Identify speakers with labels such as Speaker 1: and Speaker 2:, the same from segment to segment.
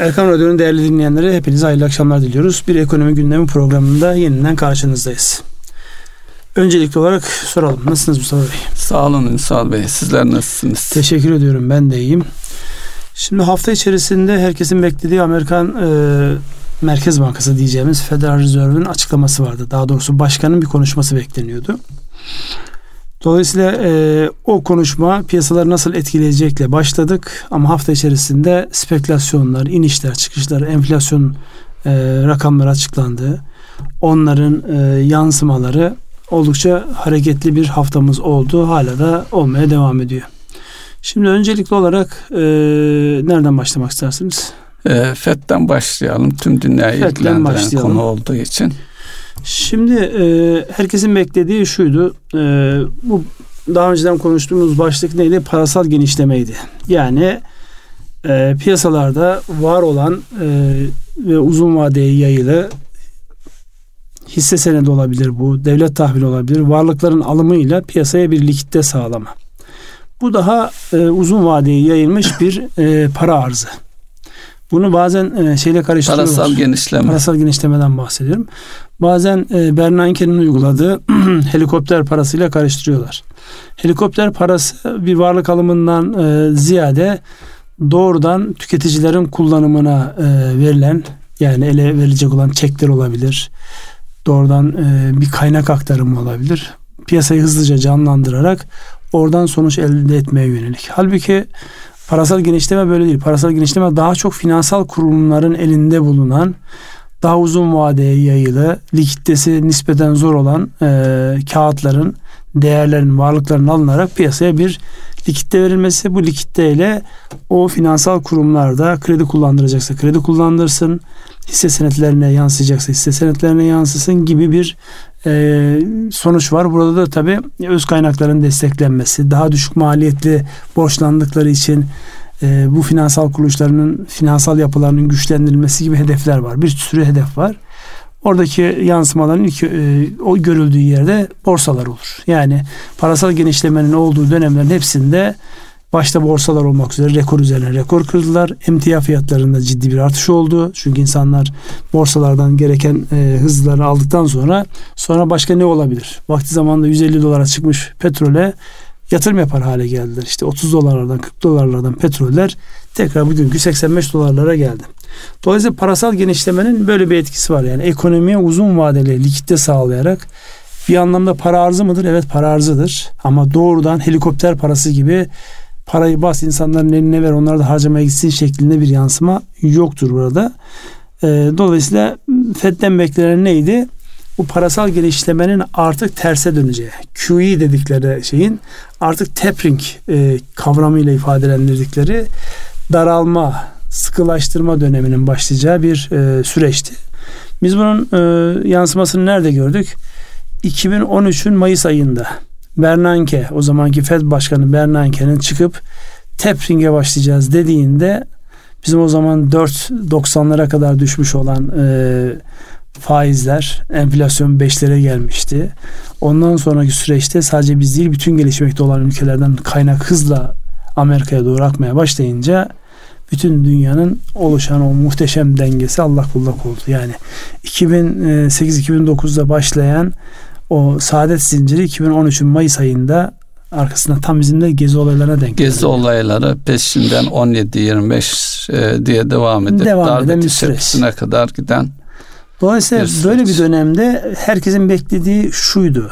Speaker 1: Erkan Radyo'nun değerli dinleyenleri hepinize hayırlı akşamlar diliyoruz. Bir ekonomi gündemi programında yeniden karşınızdayız. Öncelikli olarak soralım. Nasılsınız Mustafa Bey?
Speaker 2: Sağ olun Ünsal Bey. Sizler nasılsınız?
Speaker 1: Teşekkür ediyorum. Ben de iyiyim. Şimdi hafta içerisinde herkesin beklediği Amerikan e, Merkez Bankası diyeceğimiz Federal Reserve'ün açıklaması vardı. Daha doğrusu başkanın bir konuşması bekleniyordu. Dolayısıyla e, o konuşma piyasaları nasıl etkileyecekle başladık ama hafta içerisinde spekülasyonlar, inişler, çıkışlar, enflasyon e, rakamları açıklandı. Onların e, yansımaları oldukça hareketli bir haftamız oldu. Hala da olmaya devam ediyor. Şimdi öncelikli olarak e, nereden başlamak istersiniz?
Speaker 2: E, FED'den başlayalım. Tüm dünyayı FED'den ilgilendiren konu olduğu için.
Speaker 1: Şimdi e, herkesin beklediği şuydu. E, bu daha önceden konuştuğumuz başlık neydi? Parasal genişlemeydi. Yani e, piyasalarda var olan e, ve uzun vadeye yayılı hisse senedi olabilir bu, devlet tahvili olabilir. Varlıkların alımıyla piyasaya bir likitte sağlama. Bu daha e, uzun vadeye yayılmış bir e, para arzı. Bunu bazen e, şeyle karıştırıyorlar.
Speaker 2: Parasal genişleme.
Speaker 1: Parasal genişlemeden bahsediyorum. Bazen e, Bernanke'nin uyguladığı helikopter parasıyla karıştırıyorlar. Helikopter parası bir varlık alımından e, ziyade doğrudan tüketicilerin kullanımına e, verilen yani ele verilecek olan çekler olabilir. Doğrudan e, bir kaynak aktarımı olabilir. Piyasayı hızlıca canlandırarak oradan sonuç elde etmeye yönelik. Halbuki parasal genişleme böyle değil. Parasal genişleme daha çok finansal kurumların elinde bulunan daha uzun vadeye yayılı, likiditesi nispeten zor olan e, kağıtların, değerlerin, varlıkların alınarak piyasaya bir likitte verilmesi. Bu likitte ile o finansal kurumlarda kredi kullandıracaksa kredi kullandırsın, hisse senetlerine yansıyacaksa hisse senetlerine yansısın gibi bir e, sonuç var. Burada da tabii öz kaynakların desteklenmesi, daha düşük maliyetli borçlandıkları için e, bu finansal kuruluşlarının finansal yapılarının güçlendirilmesi gibi hedefler var. Bir sürü hedef var. Oradaki yansımaların ilk e, o görüldüğü yerde borsalar olur. Yani parasal genişlemenin olduğu dönemlerin hepsinde başta borsalar olmak üzere rekor üzerine rekor kırdılar. Emtia fiyatlarında ciddi bir artış oldu. Çünkü insanlar borsalardan gereken e, hızları aldıktan sonra sonra başka ne olabilir? Vakti zamanında 150 dolara çıkmış petrole yatırım yapar hale geldiler. İşte 30 dolarlardan 40 dolarlardan petroller tekrar bugünkü 85 dolarlara geldi. Dolayısıyla parasal genişlemenin böyle bir etkisi var. Yani ekonomiye uzun vadeli likitte sağlayarak bir anlamda para arzı mıdır? Evet para arzıdır. Ama doğrudan helikopter parası gibi parayı bas insanların eline ver onlar da harcamaya gitsin şeklinde bir yansıma yoktur burada. Ee, dolayısıyla FED'den beklenen neydi? bu parasal genişlemenin artık terse döneceği, QE dedikleri şeyin artık tapering e, kavramıyla ifadelendirdikleri daralma, sıkılaştırma döneminin başlayacağı bir e, süreçti. Biz bunun e, yansımasını nerede gördük? 2013'ün Mayıs ayında Bernanke, o zamanki Fed Başkanı Bernanke'nin çıkıp tapering'e başlayacağız dediğinde bizim o zaman 4.90'lara kadar düşmüş olan e, faizler, enflasyon 5'lere gelmişti. Ondan sonraki süreçte sadece biz değil bütün gelişmekte olan ülkelerden kaynak hızla Amerika'ya doğru akmaya başlayınca bütün dünyanın oluşan o muhteşem dengesi Allah kullak oldu. Yani 2008-2009'da başlayan o saadet zinciri 2013'ün Mayıs ayında arkasında tam bizim de gezi olaylarına denk
Speaker 2: Gezi olayları peşinden 17-25 e, diye devam edip devam bir süreç. kadar giden
Speaker 1: Dolayısıyla bir böyle bir dönemde herkesin beklediği şuydu.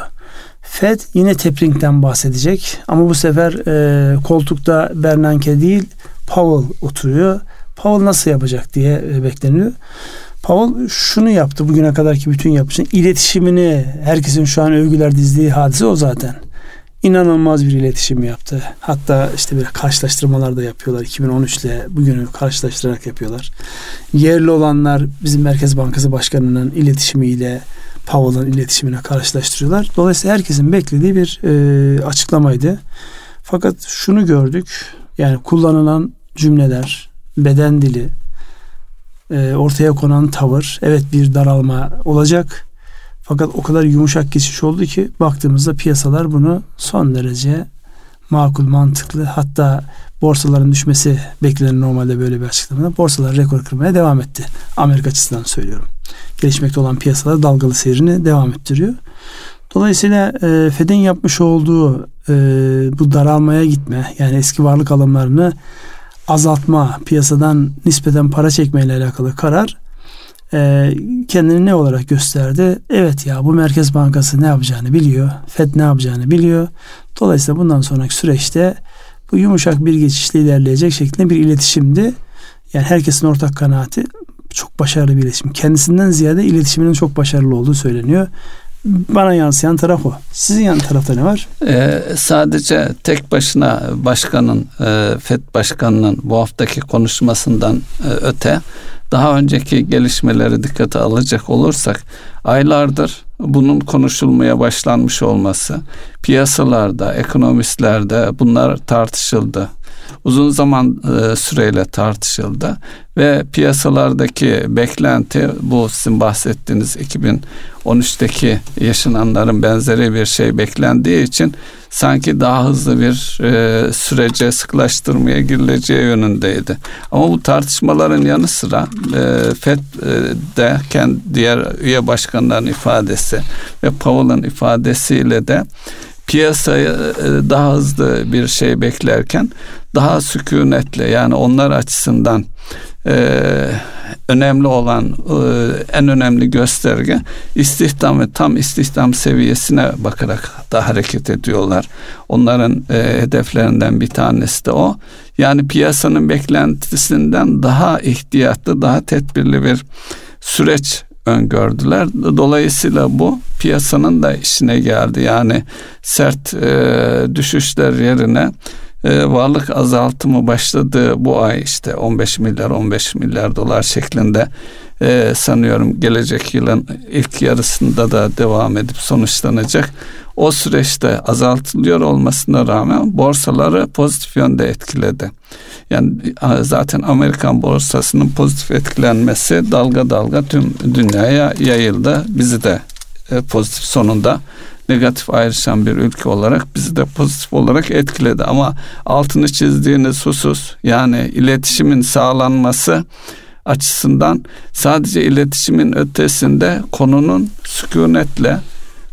Speaker 1: Fed yine tapering'den bahsedecek ama bu sefer e, koltukta Bernanke değil Powell oturuyor. Powell nasıl yapacak diye e, bekleniyor. Powell şunu yaptı bugüne kadarki bütün yapışın iletişimini herkesin şu an övgüler dizdiği hadise o zaten inanılmaz bir iletişim yaptı. Hatta işte böyle karşılaştırmalar da yapıyorlar. 2013 ile bugünü karşılaştırarak yapıyorlar. Yerli olanlar bizim Merkez Bankası Başkanı'nın iletişimiyle Powell'ın iletişimine karşılaştırıyorlar. Dolayısıyla herkesin beklediği bir e, açıklamaydı. Fakat şunu gördük. Yani kullanılan cümleler, beden dili, e, ortaya konan tavır, evet bir daralma olacak fakat o kadar yumuşak geçiş oldu ki baktığımızda piyasalar bunu son derece makul, mantıklı. Hatta borsaların düşmesi beklenir normalde böyle bir açıklamada. Borsalar rekor kırmaya devam etti. Amerika açısından söylüyorum. Gelişmekte olan piyasalar dalgalı seyrini devam ettiriyor. Dolayısıyla e, Fed'in yapmış olduğu e, bu daralmaya gitme yani eski varlık alımlarını azaltma, piyasadan nispeten para çekmeyle alakalı karar e, kendini ne olarak gösterdi? Evet ya bu Merkez Bankası ne yapacağını biliyor. Fed ne yapacağını biliyor. Dolayısıyla bundan sonraki süreçte bu yumuşak bir geçişle ilerleyecek şeklinde bir iletişimdi. Yani herkesin ortak kanaati çok başarılı bir iletişim. Kendisinden ziyade iletişiminin çok başarılı olduğu söyleniyor. Bana yansıyan taraf o. Sizin yan tarafta ne var?
Speaker 2: Ee, sadece tek başına başkanın, e, FED başkanının bu haftaki konuşmasından e, öte daha önceki gelişmeleri dikkate alacak olursak aylardır bunun konuşulmaya başlanmış olması, piyasalarda, ekonomistlerde bunlar tartışıldı uzun zaman e, süreyle tartışıldı ve piyasalardaki beklenti bu sizin bahsettiğiniz 2013'teki yaşananların benzeri bir şey beklendiği için sanki daha hızlı bir e, sürece sıklaştırmaya girileceği yönündeydi. Ama bu tartışmaların yanı sıra e, FED'de kendi diğer üye başkanların ifadesi ve Powell'ın ifadesiyle de piyasayı e, daha hızlı bir şey beklerken daha sükunetle yani onlar açısından e, önemli olan e, en önemli gösterge istihdam ve tam istihdam seviyesine bakarak da hareket ediyorlar. Onların e, hedeflerinden bir tanesi de o. Yani piyasanın beklentisinden daha ihtiyatlı, daha tedbirli bir süreç öngördüler. Dolayısıyla bu piyasanın da işine geldi. Yani sert e, düşüşler yerine e, varlık azaltımı başladı bu ay işte 15 milyar 15 milyar dolar şeklinde e, sanıyorum gelecek yılın ilk yarısında da devam edip sonuçlanacak. O süreçte azaltılıyor olmasına rağmen borsaları pozitif yönde etkiledi. Yani zaten Amerikan borsasının pozitif etkilenmesi dalga dalga tüm dünyaya yayıldı. Bizi de e, pozitif sonunda negatif ayrışan bir ülke olarak bizi de pozitif olarak etkiledi. Ama altını çizdiğiniz husus yani iletişimin sağlanması açısından sadece iletişimin ötesinde konunun sükunetle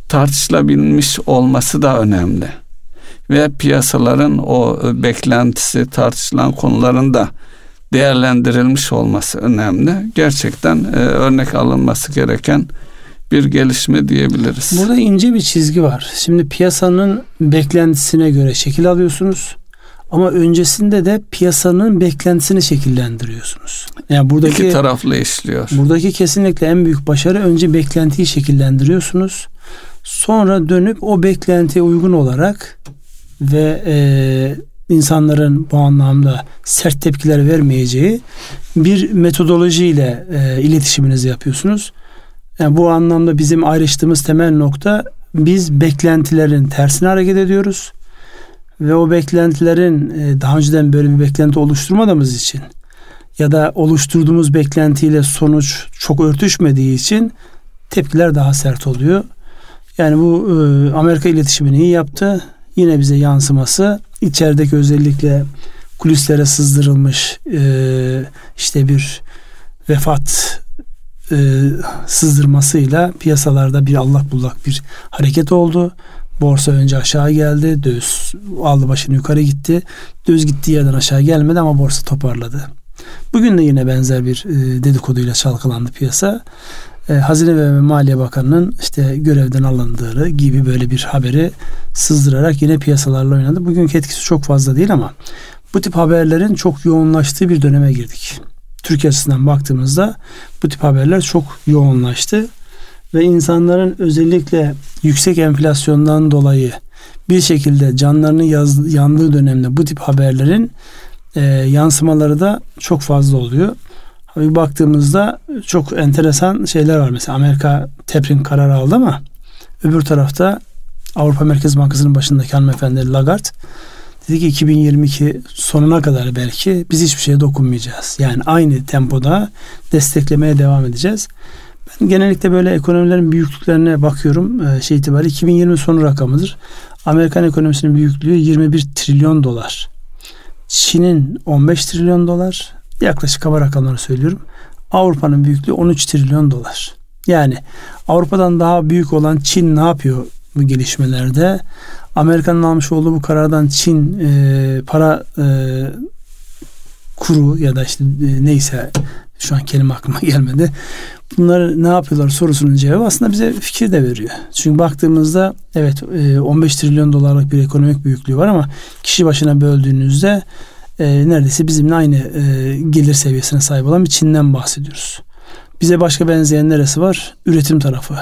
Speaker 2: tartışılabilmiş olması da önemli. Ve piyasaların o beklentisi tartışılan konuların da değerlendirilmiş olması önemli. Gerçekten e, örnek alınması gereken bir gelişme diyebiliriz.
Speaker 1: Burada ince bir çizgi var. Şimdi piyasanın beklentisine göre şekil alıyorsunuz. Ama öncesinde de piyasanın beklentisini şekillendiriyorsunuz.
Speaker 2: Yani buradaki iki taraflı işliyor.
Speaker 1: Buradaki kesinlikle en büyük başarı önce beklentiyi şekillendiriyorsunuz. Sonra dönüp o beklentiye uygun olarak ve e, insanların bu anlamda sert tepkiler vermeyeceği bir metodolojiyle e, iletişiminizi yapıyorsunuz. Yani bu anlamda bizim ayrıştığımız temel nokta biz beklentilerin tersine hareket ediyoruz. Ve o beklentilerin e, daha önceden böyle bir beklenti oluşturmadığımız için ya da oluşturduğumuz beklentiyle sonuç çok örtüşmediği için tepkiler daha sert oluyor. Yani bu e, Amerika iletişimini iyi yaptı. Yine bize yansıması içerideki özellikle kulislere sızdırılmış e, işte bir vefat e, sızdırmasıyla piyasalarda bir allak bullak bir hareket oldu. Borsa önce aşağı geldi. Döviz aldı başını yukarı gitti. Döviz gittiği yerden aşağı gelmedi ama borsa toparladı. Bugün de yine benzer bir e, dedikoduyla çalkalandı piyasa. E, Hazine ve Maliye Bakanı'nın işte görevden alındığı gibi böyle bir haberi sızdırarak yine piyasalarla oynadı. Bugünkü etkisi çok fazla değil ama bu tip haberlerin çok yoğunlaştığı bir döneme girdik. Türkiye açısından baktığımızda bu tip haberler çok yoğunlaştı ve insanların özellikle yüksek enflasyondan dolayı bir şekilde canlarını yaz, yandığı dönemde bu tip haberlerin e, yansımaları da çok fazla oluyor. Bir baktığımızda çok enteresan şeyler var. Mesela Amerika teprin kararı aldı ama öbür tarafta Avrupa Merkez Bankası'nın başındaki hanımefendi Lagarde dedi ki 2022 sonuna kadar belki biz hiçbir şeye dokunmayacağız. Yani aynı tempoda desteklemeye devam edeceğiz. Ben genellikle böyle ekonomilerin büyüklüklerine bakıyorum. Ee, şey itibariyle 2020 sonu rakamıdır. Amerikan ekonomisinin büyüklüğü 21 trilyon dolar. Çin'in 15 trilyon dolar. Yaklaşık kaba rakamları söylüyorum. Avrupa'nın büyüklüğü 13 trilyon dolar. Yani Avrupa'dan daha büyük olan Çin ne yapıyor bu gelişmelerde? Amerika'nın almış olduğu bu karardan Çin e, para e, kuru ya da işte e, neyse şu an kelime aklıma gelmedi. Bunları ne yapıyorlar sorusunun cevabı aslında bize fikir de veriyor. Çünkü baktığımızda evet 15 e, trilyon dolarlık bir ekonomik büyüklüğü var ama kişi başına böldüğünüzde e, neredeyse bizimle aynı e, gelir seviyesine sahip olan bir Çin'den bahsediyoruz. Bize başka benzeyen neresi var? Üretim tarafı.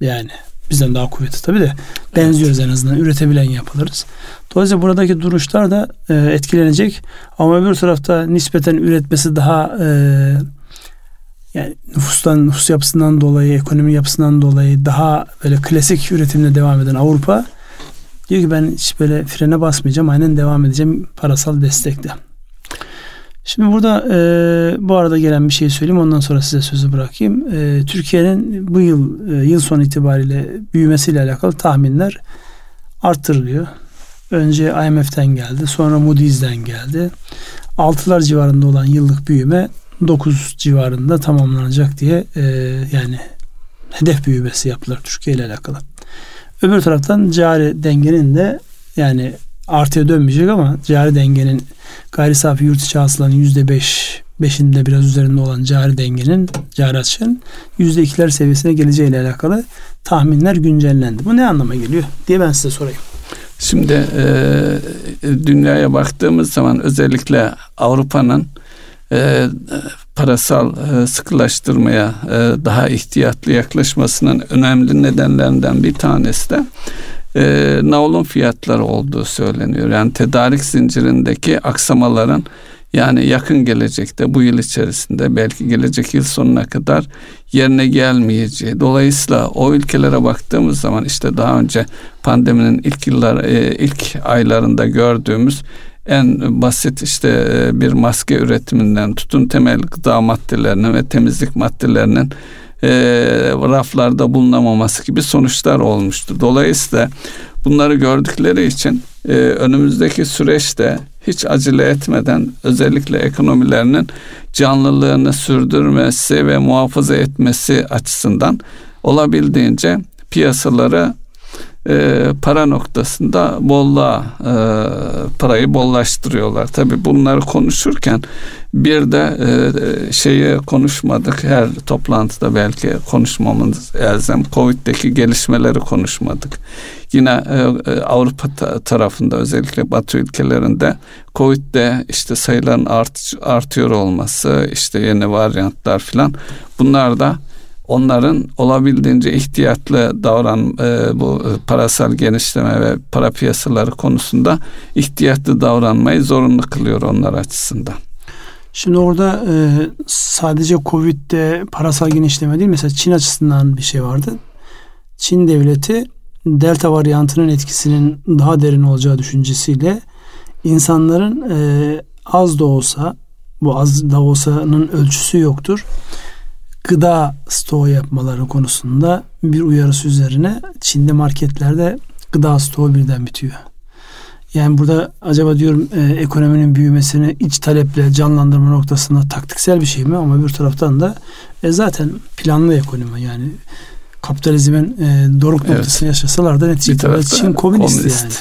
Speaker 1: Yani bizden daha kuvvetli tabii de benziyoruz evet. en azından üretebilen yapılırız. Dolayısıyla buradaki duruşlar da e, etkilenecek ama öbür tarafta nispeten üretmesi daha e, yani nüfustan, nüfus yapısından dolayı, ekonomi yapısından dolayı daha böyle klasik üretimle devam eden Avrupa diyor ki ben hiç böyle frene basmayacağım, aynen devam edeceğim parasal destekle. Şimdi burada e, bu arada gelen bir şey söyleyeyim ondan sonra size sözü bırakayım. E, Türkiye'nin bu yıl e, yıl sonu itibariyle büyümesiyle alakalı tahminler arttırılıyor. Önce IMF'den geldi, sonra Moody's'den geldi. Altılar civarında olan yıllık büyüme 9 civarında tamamlanacak diye e, yani hedef büyümesi yaptılar Türkiye ile alakalı. Öbür taraftan cari dengenin de yani artıya dönmeyecek ama cari dengenin gayri safi yurt içi hasılanın yüzde beş beşinde biraz üzerinde olan cari dengenin cari açığın yüzde ikiler seviyesine geleceğiyle alakalı tahminler güncellendi. Bu ne anlama geliyor diye ben size sorayım.
Speaker 2: Şimdi e, dünyaya baktığımız zaman özellikle Avrupa'nın e, parasal e, sıkılaştırmaya e, daha ihtiyatlı yaklaşmasının önemli nedenlerinden bir tanesi de e, naulun fiyatları olduğu söyleniyor. Yani tedarik zincirindeki aksamaların yani yakın gelecekte bu yıl içerisinde belki gelecek yıl sonuna kadar yerine gelmeyeceği. Dolayısıyla o ülkelere baktığımız zaman işte daha önce pandeminin ilk yıllar e, ilk aylarında gördüğümüz en basit işte e, bir maske üretiminden tutun temel gıda maddelerine ve temizlik maddelerinin e, raflarda bulunamaması gibi sonuçlar olmuştu. Dolayısıyla bunları gördükleri için e, önümüzdeki süreçte hiç acele etmeden özellikle ekonomilerinin canlılığını sürdürmesi ve muhafaza etmesi açısından olabildiğince piyasaları e, para noktasında bolluğa e, parayı bollaştırıyorlar. Tabi bunları konuşurken bir de e, şeyi konuşmadık. Her toplantıda belki konuşmamız elzem. Covid'deki gelişmeleri konuşmadık. Yine e, e Avrupa ta- tarafında özellikle Batı ülkelerinde Covid'de işte sayıların art, artıyor olması, işte yeni varyantlar filan bunlar da onların olabildiğince ihtiyatlı davran e, bu e, parasal genişleme ve para piyasaları konusunda ihtiyatlı davranmayı zorunlu kılıyor onlar açısından.
Speaker 1: Şimdi orada e, sadece Covid'de parasal genişleme değil mesela Çin açısından bir şey vardı. Çin devleti delta varyantının etkisinin daha derin olacağı düşüncesiyle insanların e, az da olsa bu az da olsa'nın ölçüsü yoktur gıda stoğu yapmaları konusunda bir uyarısı üzerine Çin'de marketlerde gıda stoğu birden bitiyor. Yani burada acaba diyorum e, ekonominin büyümesini iç taleple canlandırma noktasında taktiksel bir şey mi ama bir taraftan da e, zaten planlı ekonomi yani kapitalizmin e, doruk evet. noktasını yaşasalar da neticede Çin komünist, komünist yani.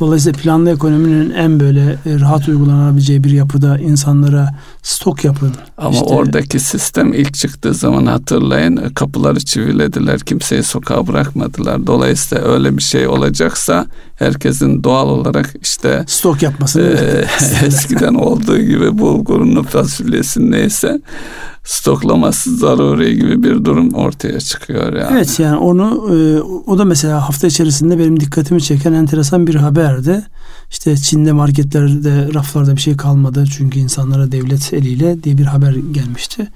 Speaker 1: Dolayısıyla planlı ekonominin en böyle e, rahat uygulanabileceği bir yapıda insanlara stok yapın.
Speaker 2: Ama işte, oradaki sistem ilk çıktığı zaman hatırlayın kapıları çivilediler. Kimseyi sokağa bırakmadılar. Dolayısıyla öyle bir şey olacaksa herkesin doğal olarak işte
Speaker 1: stok yapmasını e,
Speaker 2: eskiden olduğu gibi bulgurunu fasulyesi neyse stoklaması zaruri gibi bir durum ortaya çıkıyor yani.
Speaker 1: Evet yani onu o da mesela hafta içerisinde benim dikkatimi çeken enteresan bir haberdi. İşte Çin'de marketlerde raflarda bir şey kalmadı çünkü insanlara devlet eliyle diye bir haber gelmişti.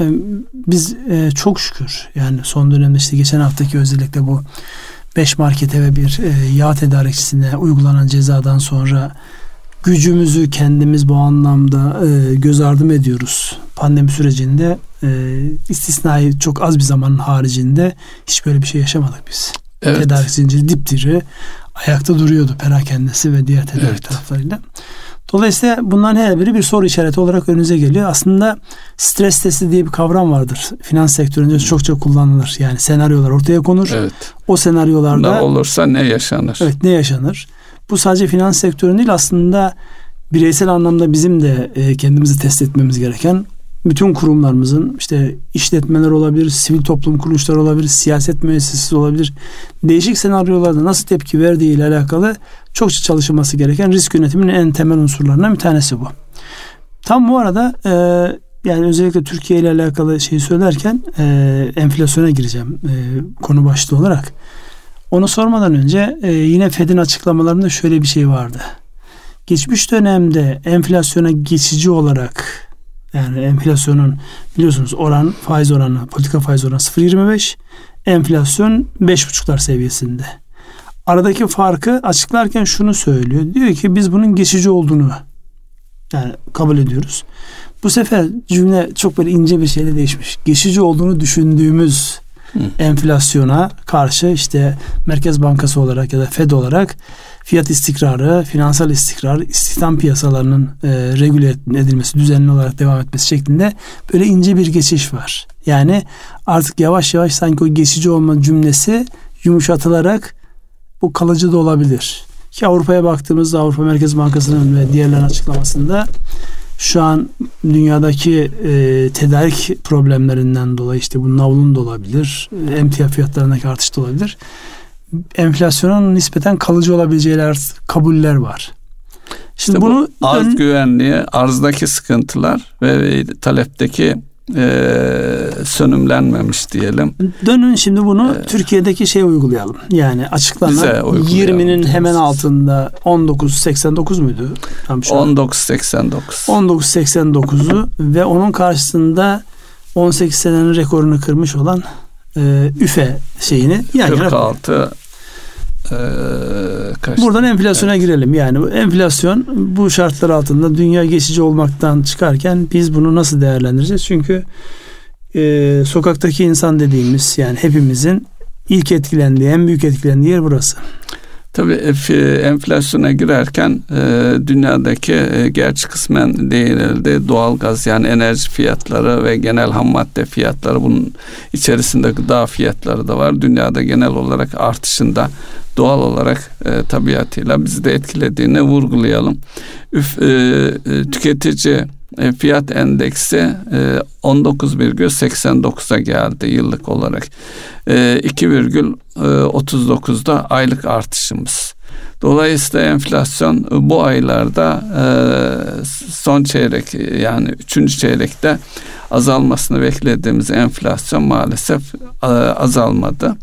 Speaker 1: E, biz e, çok şükür yani son dönemde işte geçen haftaki özellikle bu 5 markete ve bir yağ tedarikçisine uygulanan cezadan sonra gücümüzü kendimiz bu anlamda e, göz ardı ediyoruz. Pandemi sürecinde e, istisnai çok az bir zamanın haricinde hiç böyle bir şey yaşamadık biz. Evet. Tedarik zinciri dipdiri. Ayakta duruyordu perakendesi ve diğer tedarik evet. taraflarıyla. Dolayısıyla bunların her biri bir soru işareti olarak önünüze geliyor. Aslında stres testi diye bir kavram vardır. Finans sektöründe çokça kullanılır. Yani senaryolar ortaya konur. Evet. O senaryolarda
Speaker 2: ne olursa ne yaşanır?
Speaker 1: Evet, ne yaşanır? Bu sadece finans sektörü değil aslında bireysel anlamda bizim de e, kendimizi test etmemiz gereken bütün kurumlarımızın işte işletmeler olabilir, sivil toplum kuruluşları olabilir, siyaset müessesesi olabilir. Değişik senaryolarda nasıl tepki verdiği ile alakalı çokça çalışılması gereken risk yönetiminin en temel unsurlarından bir tanesi bu. Tam bu arada e, yani özellikle Türkiye ile alakalı şeyi söylerken e, enflasyona gireceğim e, konu başlığı olarak. Onu sormadan önce e, yine Fed'in açıklamalarında şöyle bir şey vardı. Geçmiş dönemde enflasyona geçici olarak yani enflasyonun biliyorsunuz oran faiz oranı politika faiz oranı 0.25 enflasyon 5.5'lar seviyesinde. Aradaki farkı açıklarken şunu söylüyor. Diyor ki biz bunun geçici olduğunu yani kabul ediyoruz. Bu sefer cümle çok böyle ince bir şeyle değişmiş. Geçici olduğunu düşündüğümüz Hı. enflasyona karşı işte Merkez Bankası olarak ya da Fed olarak fiyat istikrarı, finansal istikrar, istihdam piyasalarının e, regüle edilmesi, düzenli olarak devam etmesi şeklinde böyle ince bir geçiş var. Yani artık yavaş yavaş sanki o geçici olma cümlesi yumuşatılarak bu kalıcı da olabilir. Ki Avrupa'ya baktığımızda Avrupa Merkez Bankası'nın ve diğerlerin açıklamasında şu an dünyadaki e, tedarik problemlerinden dolayı işte bu navlun da olabilir, emtia fiyatlarındaki artış da olabilir enflasyonun nispeten kalıcı olabileceği kabuller var.
Speaker 2: Şimdi işte bunu bu arz ön... güvenliği, arzdaki sıkıntılar ve talepteki e, sönümlenmemiş diyelim.
Speaker 1: Dönün şimdi bunu ee, Türkiye'deki şey uygulayalım. Yani açıklanan 20'nin hemen altında 1989 muydu?
Speaker 2: Tam 1989.
Speaker 1: 1989'u ve onun karşısında 18 senenin rekorunu kırmış olan e, üfe şeyini
Speaker 2: yani 46 e,
Speaker 1: kaç? Buradan enflasyona evet. girelim. Yani enflasyon bu şartlar altında dünya geçici olmaktan çıkarken biz bunu nasıl değerlendireceğiz? Çünkü e, sokaktaki insan dediğimiz yani hepimizin ilk etkilendiği, en büyük etkilendiği yer burası.
Speaker 2: Tabii enflasyona girerken e, dünyadaki e, gerçi kısmen değinildi doğal gaz yani enerji fiyatları ve genel ham madde fiyatları bunun içerisinde gıda fiyatları da var. Dünyada genel olarak artışında doğal olarak e, tabiatıyla bizi de etkilediğini vurgulayalım. Üf, e, e tüketici e, fiyat endeksi e, 19,89'a geldi yıllık olarak. E, 2,39'da e, aylık artışımız. Dolayısıyla enflasyon e, bu aylarda e, son çeyrek yani üçüncü çeyrekte azalmasını beklediğimiz enflasyon maalesef e, azalmadı.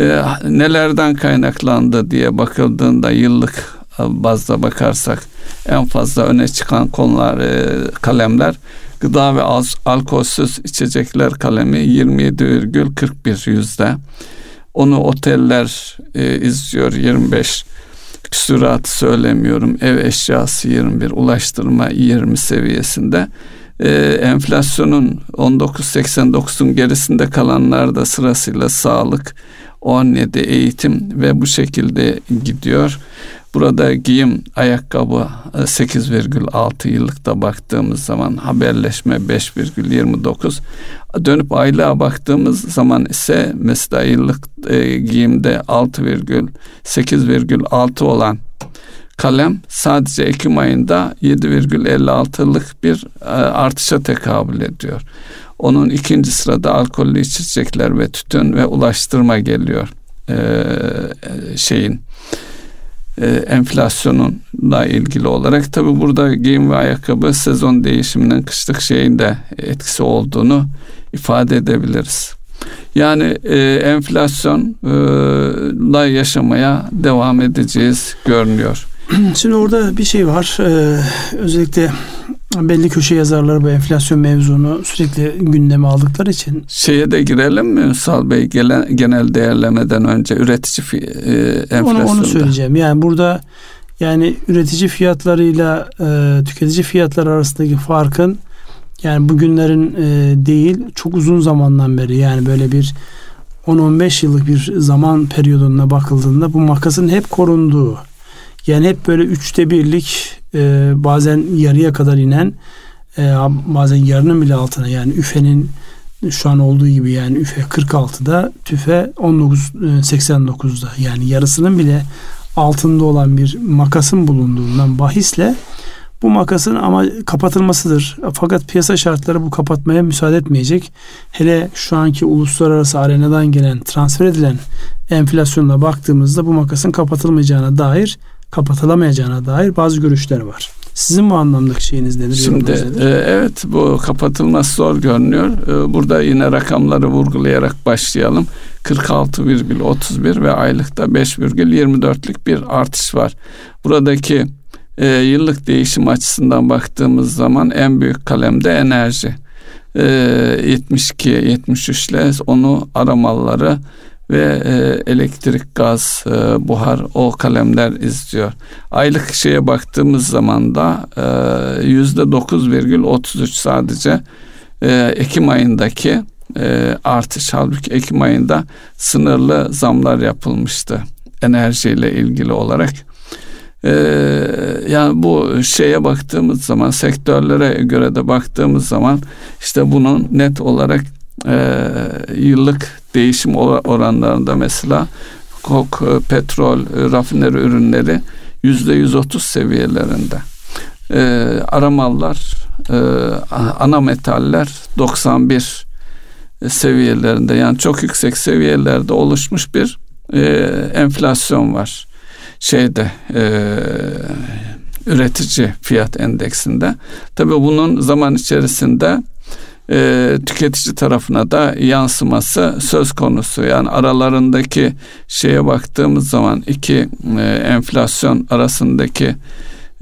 Speaker 2: E, nelerden kaynaklandı diye bakıldığında yıllık bazda bakarsak en fazla öne çıkan konular e, kalemler gıda ve alkolsüz içecekler kalemi 27,41 yüzde. Onu oteller e, izliyor 25 küsurat söylemiyorum. Ev eşyası 21, ulaştırma 20 seviyesinde. E, enflasyonun 19.89'un gerisinde kalanlar da sırasıyla sağlık, 17 eğitim ve bu şekilde gidiyor. Burada giyim ayakkabı 8,6 e, yıllıkta baktığımız zaman haberleşme 5,29 dönüp aylığa baktığımız zaman ise mesela yıllık e, giyimde 6,8,6 olan kalem sadece Ekim ayında 7,56'lık bir e, artışa tekabül ediyor. Onun ikinci sırada alkollü içecekler ve tütün ve ulaştırma geliyor e, şeyin e, enflasyonunla ilgili olarak tabi burada giyim ve ayakkabı sezon değişiminin kışlık şeyinde etkisi olduğunu ifade edebiliriz. Yani e, enflasyonla yaşamaya devam edeceğiz görünüyor.
Speaker 1: Şimdi orada bir şey var. Ee, özellikle belli köşe yazarları bu enflasyon mevzunu sürekli gündeme aldıkları için.
Speaker 2: Şeye de girelim mi Ünsal Bey gelen, genel değerlemeden önce üretici e, enflasyonda?
Speaker 1: Onu, onu söyleyeceğim. Yani burada yani üretici fiyatlarıyla e, tüketici fiyatları arasındaki farkın yani bugünlerin e, değil çok uzun zamandan beri yani böyle bir 10-15 yıllık bir zaman periyoduna bakıldığında bu makasın hep korunduğu yani hep böyle üçte birlik e, bazen yarıya kadar inen e, bazen yarının bile altına yani üfenin şu an olduğu gibi yani üfe 46'da tüfe 1989'da e, yani yarısının bile altında olan bir makasın bulunduğundan bahisle bu makasın ama kapatılmasıdır. Fakat piyasa şartları bu kapatmaya müsaade etmeyecek. Hele şu anki uluslararası arenadan gelen transfer edilen enflasyonla baktığımızda bu makasın kapatılmayacağına dair kapatılamayacağına dair bazı görüşler var. Sizin bu anlamdaki şeyiniz nedir?
Speaker 2: Şimdi e, evet bu kapatılması zor görünüyor. E, burada yine rakamları vurgulayarak başlayalım. 46,31 ve aylıkta 5,24'lük bir artış var. Buradaki e, yıllık değişim açısından baktığımız zaman en büyük kalemde enerji. E, 72 73 ile onu aramalları ve e, elektrik, gaz, e, buhar o kalemler izliyor. Aylık şeye baktığımız zaman da e, yüzde 9,33 sadece e, Ekim ayındaki e, artış. Halbuki Ekim ayında sınırlı zamlar yapılmıştı enerjiyle ilgili olarak. Ee, yani bu şeye baktığımız zaman sektörlere göre de baktığımız zaman işte bunun net olarak e, yıllık değişim oranlarında mesela kok, e, petrol, e, rafineri ürünleri yüzde 130 seviyelerinde. E, aramallar, e, ana metaller 91 seviyelerinde yani çok yüksek seviyelerde oluşmuş bir e, enflasyon var şeyde e, üretici fiyat endeksinde. Tabii bunun zaman içerisinde e, tüketici tarafına da yansıması söz konusu. Yani aralarındaki şeye baktığımız zaman iki e, enflasyon arasındaki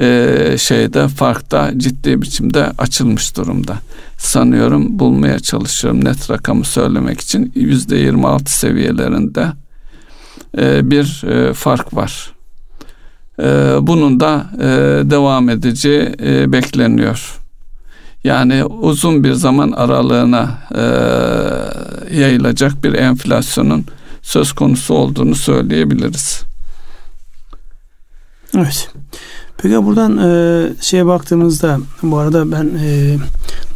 Speaker 2: e, şeyde farkta ciddi biçimde açılmış durumda. Sanıyorum bulmaya çalışıyorum net rakamı söylemek için yüzde 26 seviyelerinde e, bir e, fark var. E, bunun da e, devam edici e, bekleniyor. Yani uzun bir zaman aralığına e, yayılacak bir enflasyonun söz konusu olduğunu söyleyebiliriz.
Speaker 1: Evet. Peki buradan e, şeye baktığımızda bu arada ben e,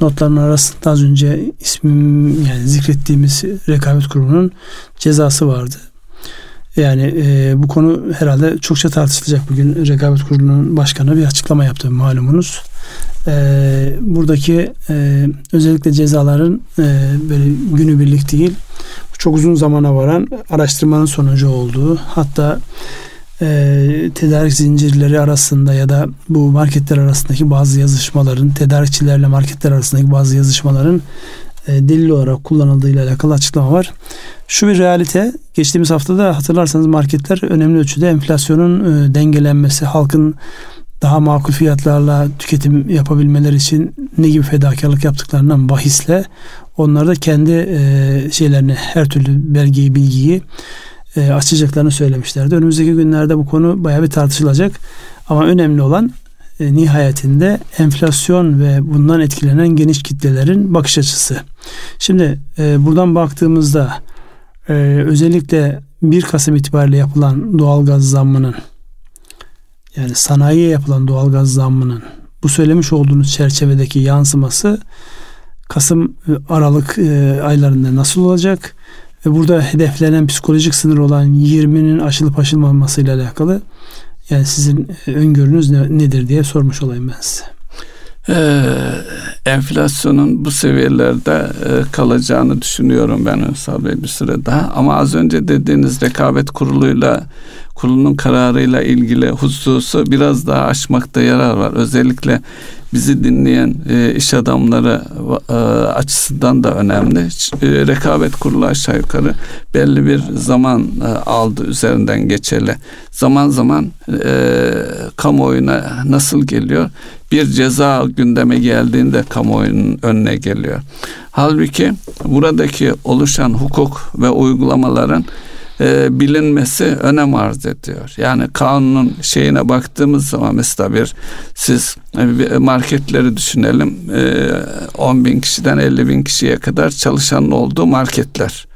Speaker 1: notların arasında az önce ismim yani zikrettiğimiz rekabet kurumunun cezası vardı. Yani e, bu konu herhalde çokça tartışılacak. Bugün rekabet kurulunun başkanı bir açıklama yaptı malumunuz. E, buradaki e, özellikle cezaların e, böyle günübirlik değil çok uzun zamana varan araştırmanın sonucu olduğu hatta e, tedarik zincirleri arasında ya da bu marketler arasındaki bazı yazışmaların tedarikçilerle marketler arasındaki bazı yazışmaların delil olarak kullanıldığıyla alakalı açıklama var. Şu bir realite. Geçtiğimiz haftada hatırlarsanız marketler önemli ölçüde enflasyonun e, dengelenmesi, halkın daha makul fiyatlarla tüketim yapabilmeleri için ne gibi fedakarlık yaptıklarından bahisle onlar da kendi e, şeylerini her türlü belgeyi bilgiyi e, açacaklarını söylemişlerdi. Önümüzdeki günlerde bu konu bayağı bir tartışılacak. Ama önemli olan e, nihayetinde enflasyon ve bundan etkilenen geniş kitlelerin bakış açısı. Şimdi e, buradan baktığımızda e, özellikle 1 Kasım itibariyle yapılan doğalgaz zammının yani sanayiye yapılan doğalgaz zammının bu söylemiş olduğunuz çerçevedeki yansıması Kasım Aralık e, aylarında nasıl olacak ve burada hedeflenen psikolojik sınır olan 20'nin aşılıp aşılmaması ile alakalı yani sizin e, öngörünüz ne, nedir diye sormuş olayım ben size.
Speaker 2: Ee, enflasyonun bu seviyelerde e, kalacağını düşünüyorum ben Ünsal Bey bir süre daha. Ama az önce dediğiniz rekabet kuruluyla kurulunun kararıyla ilgili hususu biraz daha aşmakta yarar var. Özellikle bizi dinleyen e, iş adamları e, açısından da önemli. E, rekabet kurulu aşağı yukarı belli bir zaman e, aldı üzerinden geçeli. Zaman zaman e, kamuoyuna nasıl geliyor? Bir ceza gündeme geldiğinde kamuoyunun önüne geliyor. Halbuki buradaki oluşan hukuk ve uygulamaların e, bilinmesi önem arz ediyor. Yani kanunun şeyine baktığımız zaman mesela bir siz e, marketleri düşünelim e, 10 bin kişiden 50 bin kişiye kadar çalışanın olduğu marketler.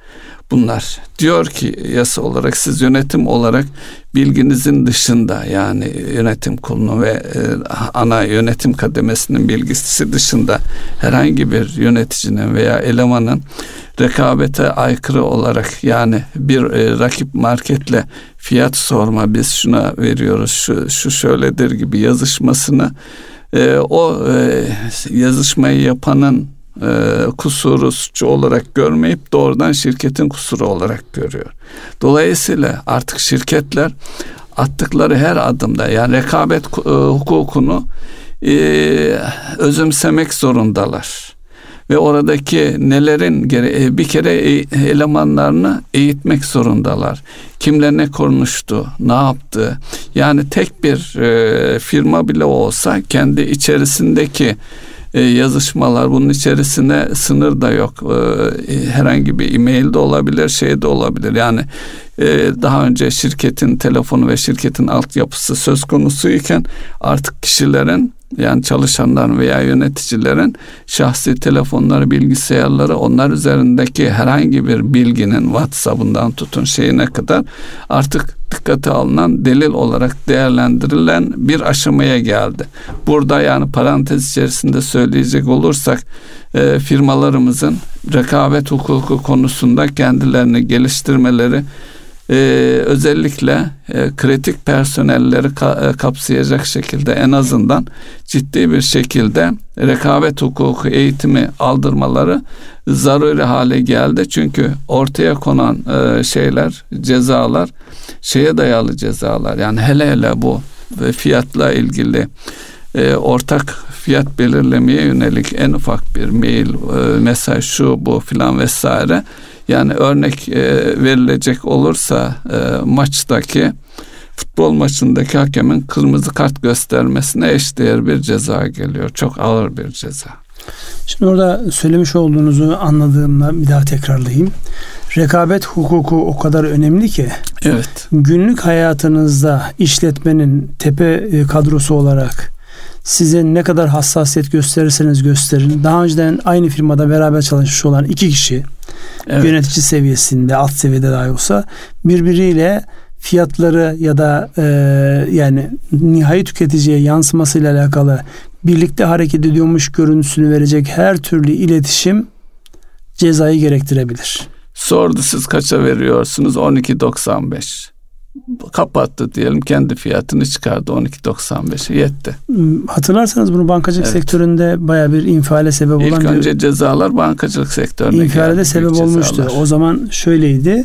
Speaker 2: Bunlar. Diyor ki yasa olarak siz yönetim olarak bilginizin dışında yani yönetim kurulu ve e, ana yönetim kademesinin bilgisi dışında herhangi bir yöneticinin veya elemanın rekabete aykırı olarak yani bir e, rakip marketle fiyat sorma biz şuna veriyoruz şu, şu şöyledir gibi yazışmasını e, o e, yazışmayı yapanın e, kusuru suçu olarak görmeyip doğrudan şirketin kusuru olarak görüyor. Dolayısıyla artık şirketler attıkları her adımda yani rekabet e, hukukunu e, özümsemek zorundalar ve oradaki nelerin e, bir kere e, elemanlarını eğitmek zorundalar. Kimle ne konuştu, ne yaptı. Yani tek bir e, firma bile olsa kendi içerisindeki yazışmalar bunun içerisine sınır da yok. herhangi bir e-mail de olabilir, şey de olabilir. Yani daha önce şirketin telefonu ve şirketin altyapısı söz konusuyken artık kişilerin yani çalışanların veya yöneticilerin şahsi telefonları, bilgisayarları onlar üzerindeki herhangi bir bilginin WhatsApp'ından tutun şeyine kadar artık dikkate alınan delil olarak değerlendirilen bir aşamaya geldi. Burada yani parantez içerisinde söyleyecek olursak e, firmalarımızın rekabet hukuku konusunda kendilerini geliştirmeleri e, özellikle e, kritik personelleri ka, e, kapsayacak şekilde en azından ciddi bir şekilde rekabet hukuku eğitimi aldırmaları zaruri hale geldi. Çünkü ortaya konan e, şeyler, cezalar şeye dayalı cezalar. Yani hele hele bu ve fiyatla ilgili e, ortak fiyat belirlemeye yönelik en ufak bir mail, e, mesaj şu bu filan vesaire yani örnek e, verilecek olursa e, maçtaki futbol maçındaki hakemin kırmızı kart göstermesine eşdeğer bir ceza geliyor. Çok ağır bir ceza.
Speaker 1: Şimdi orada söylemiş olduğunuzu anladığımda bir daha tekrarlayayım. Rekabet hukuku o kadar önemli ki
Speaker 2: evet.
Speaker 1: günlük hayatınızda işletmenin tepe e, kadrosu olarak size ne kadar hassasiyet gösterirseniz gösterin. Daha önceden aynı firmada beraber çalışmış olan iki kişi evet. yönetici seviyesinde alt seviyede dahi olsa birbiriyle fiyatları ya da e, yani nihai tüketiciye yansımasıyla alakalı birlikte hareket ediyormuş görüntüsünü verecek her türlü iletişim cezayı gerektirebilir.
Speaker 2: Sordu siz kaça veriyorsunuz? 12.95 kapattı diyelim kendi fiyatını çıkardı 12.95'e yetti.
Speaker 1: Hmm, hatırlarsanız bunu bankacılık evet. sektöründe baya bir infiale sebep olan
Speaker 2: İlk
Speaker 1: bir
Speaker 2: önce cezalar bankacılık sektörüne
Speaker 1: infiale de sebep olmuştu. Cezalar. O zaman şöyleydi.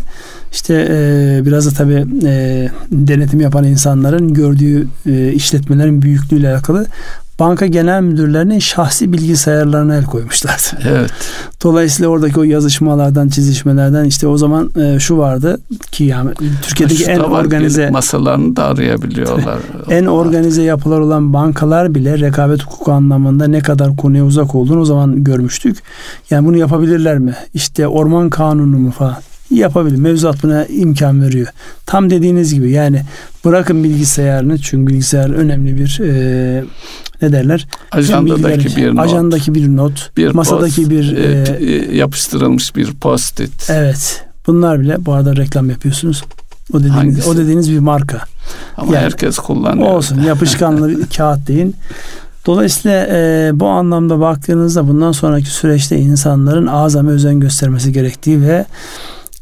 Speaker 1: İşte e, biraz da tabii e, denetim yapan insanların gördüğü e, işletmelerin büyüklüğüyle alakalı banka genel müdürlerinin şahsi bilgisayarlarına el koymuşlardı.
Speaker 2: Evet.
Speaker 1: Dolayısıyla oradaki o yazışmalardan, çizişmelerden işte o zaman e, şu vardı ki yani Türkiye'deki en organize
Speaker 2: masalarını da arayabiliyorlar.
Speaker 1: en organize yapılar olan bankalar bile rekabet hukuku anlamında ne kadar konuya uzak olduğunu o zaman görmüştük. Yani bunu yapabilirler mi? İşte orman kanunu mu falan yapabilir. Mevzuat buna imkan veriyor. Tam dediğiniz gibi yani bırakın bilgisayarını çünkü bilgisayar önemli bir e, ne derler?
Speaker 2: Ajandadaki bir not.
Speaker 1: Ajandaki bir not. Bir masadaki post, bir e,
Speaker 2: e, yapıştırılmış bir post-it.
Speaker 1: Evet. Bunlar bile bu arada reklam yapıyorsunuz. O dediğiniz, Hangisi? o dediğiniz bir marka.
Speaker 2: Ama yani, herkes kullanıyor.
Speaker 1: Olsun. Yapışkanlı bir kağıt deyin. Dolayısıyla e, bu anlamda baktığınızda bundan sonraki süreçte insanların azami özen göstermesi gerektiği ve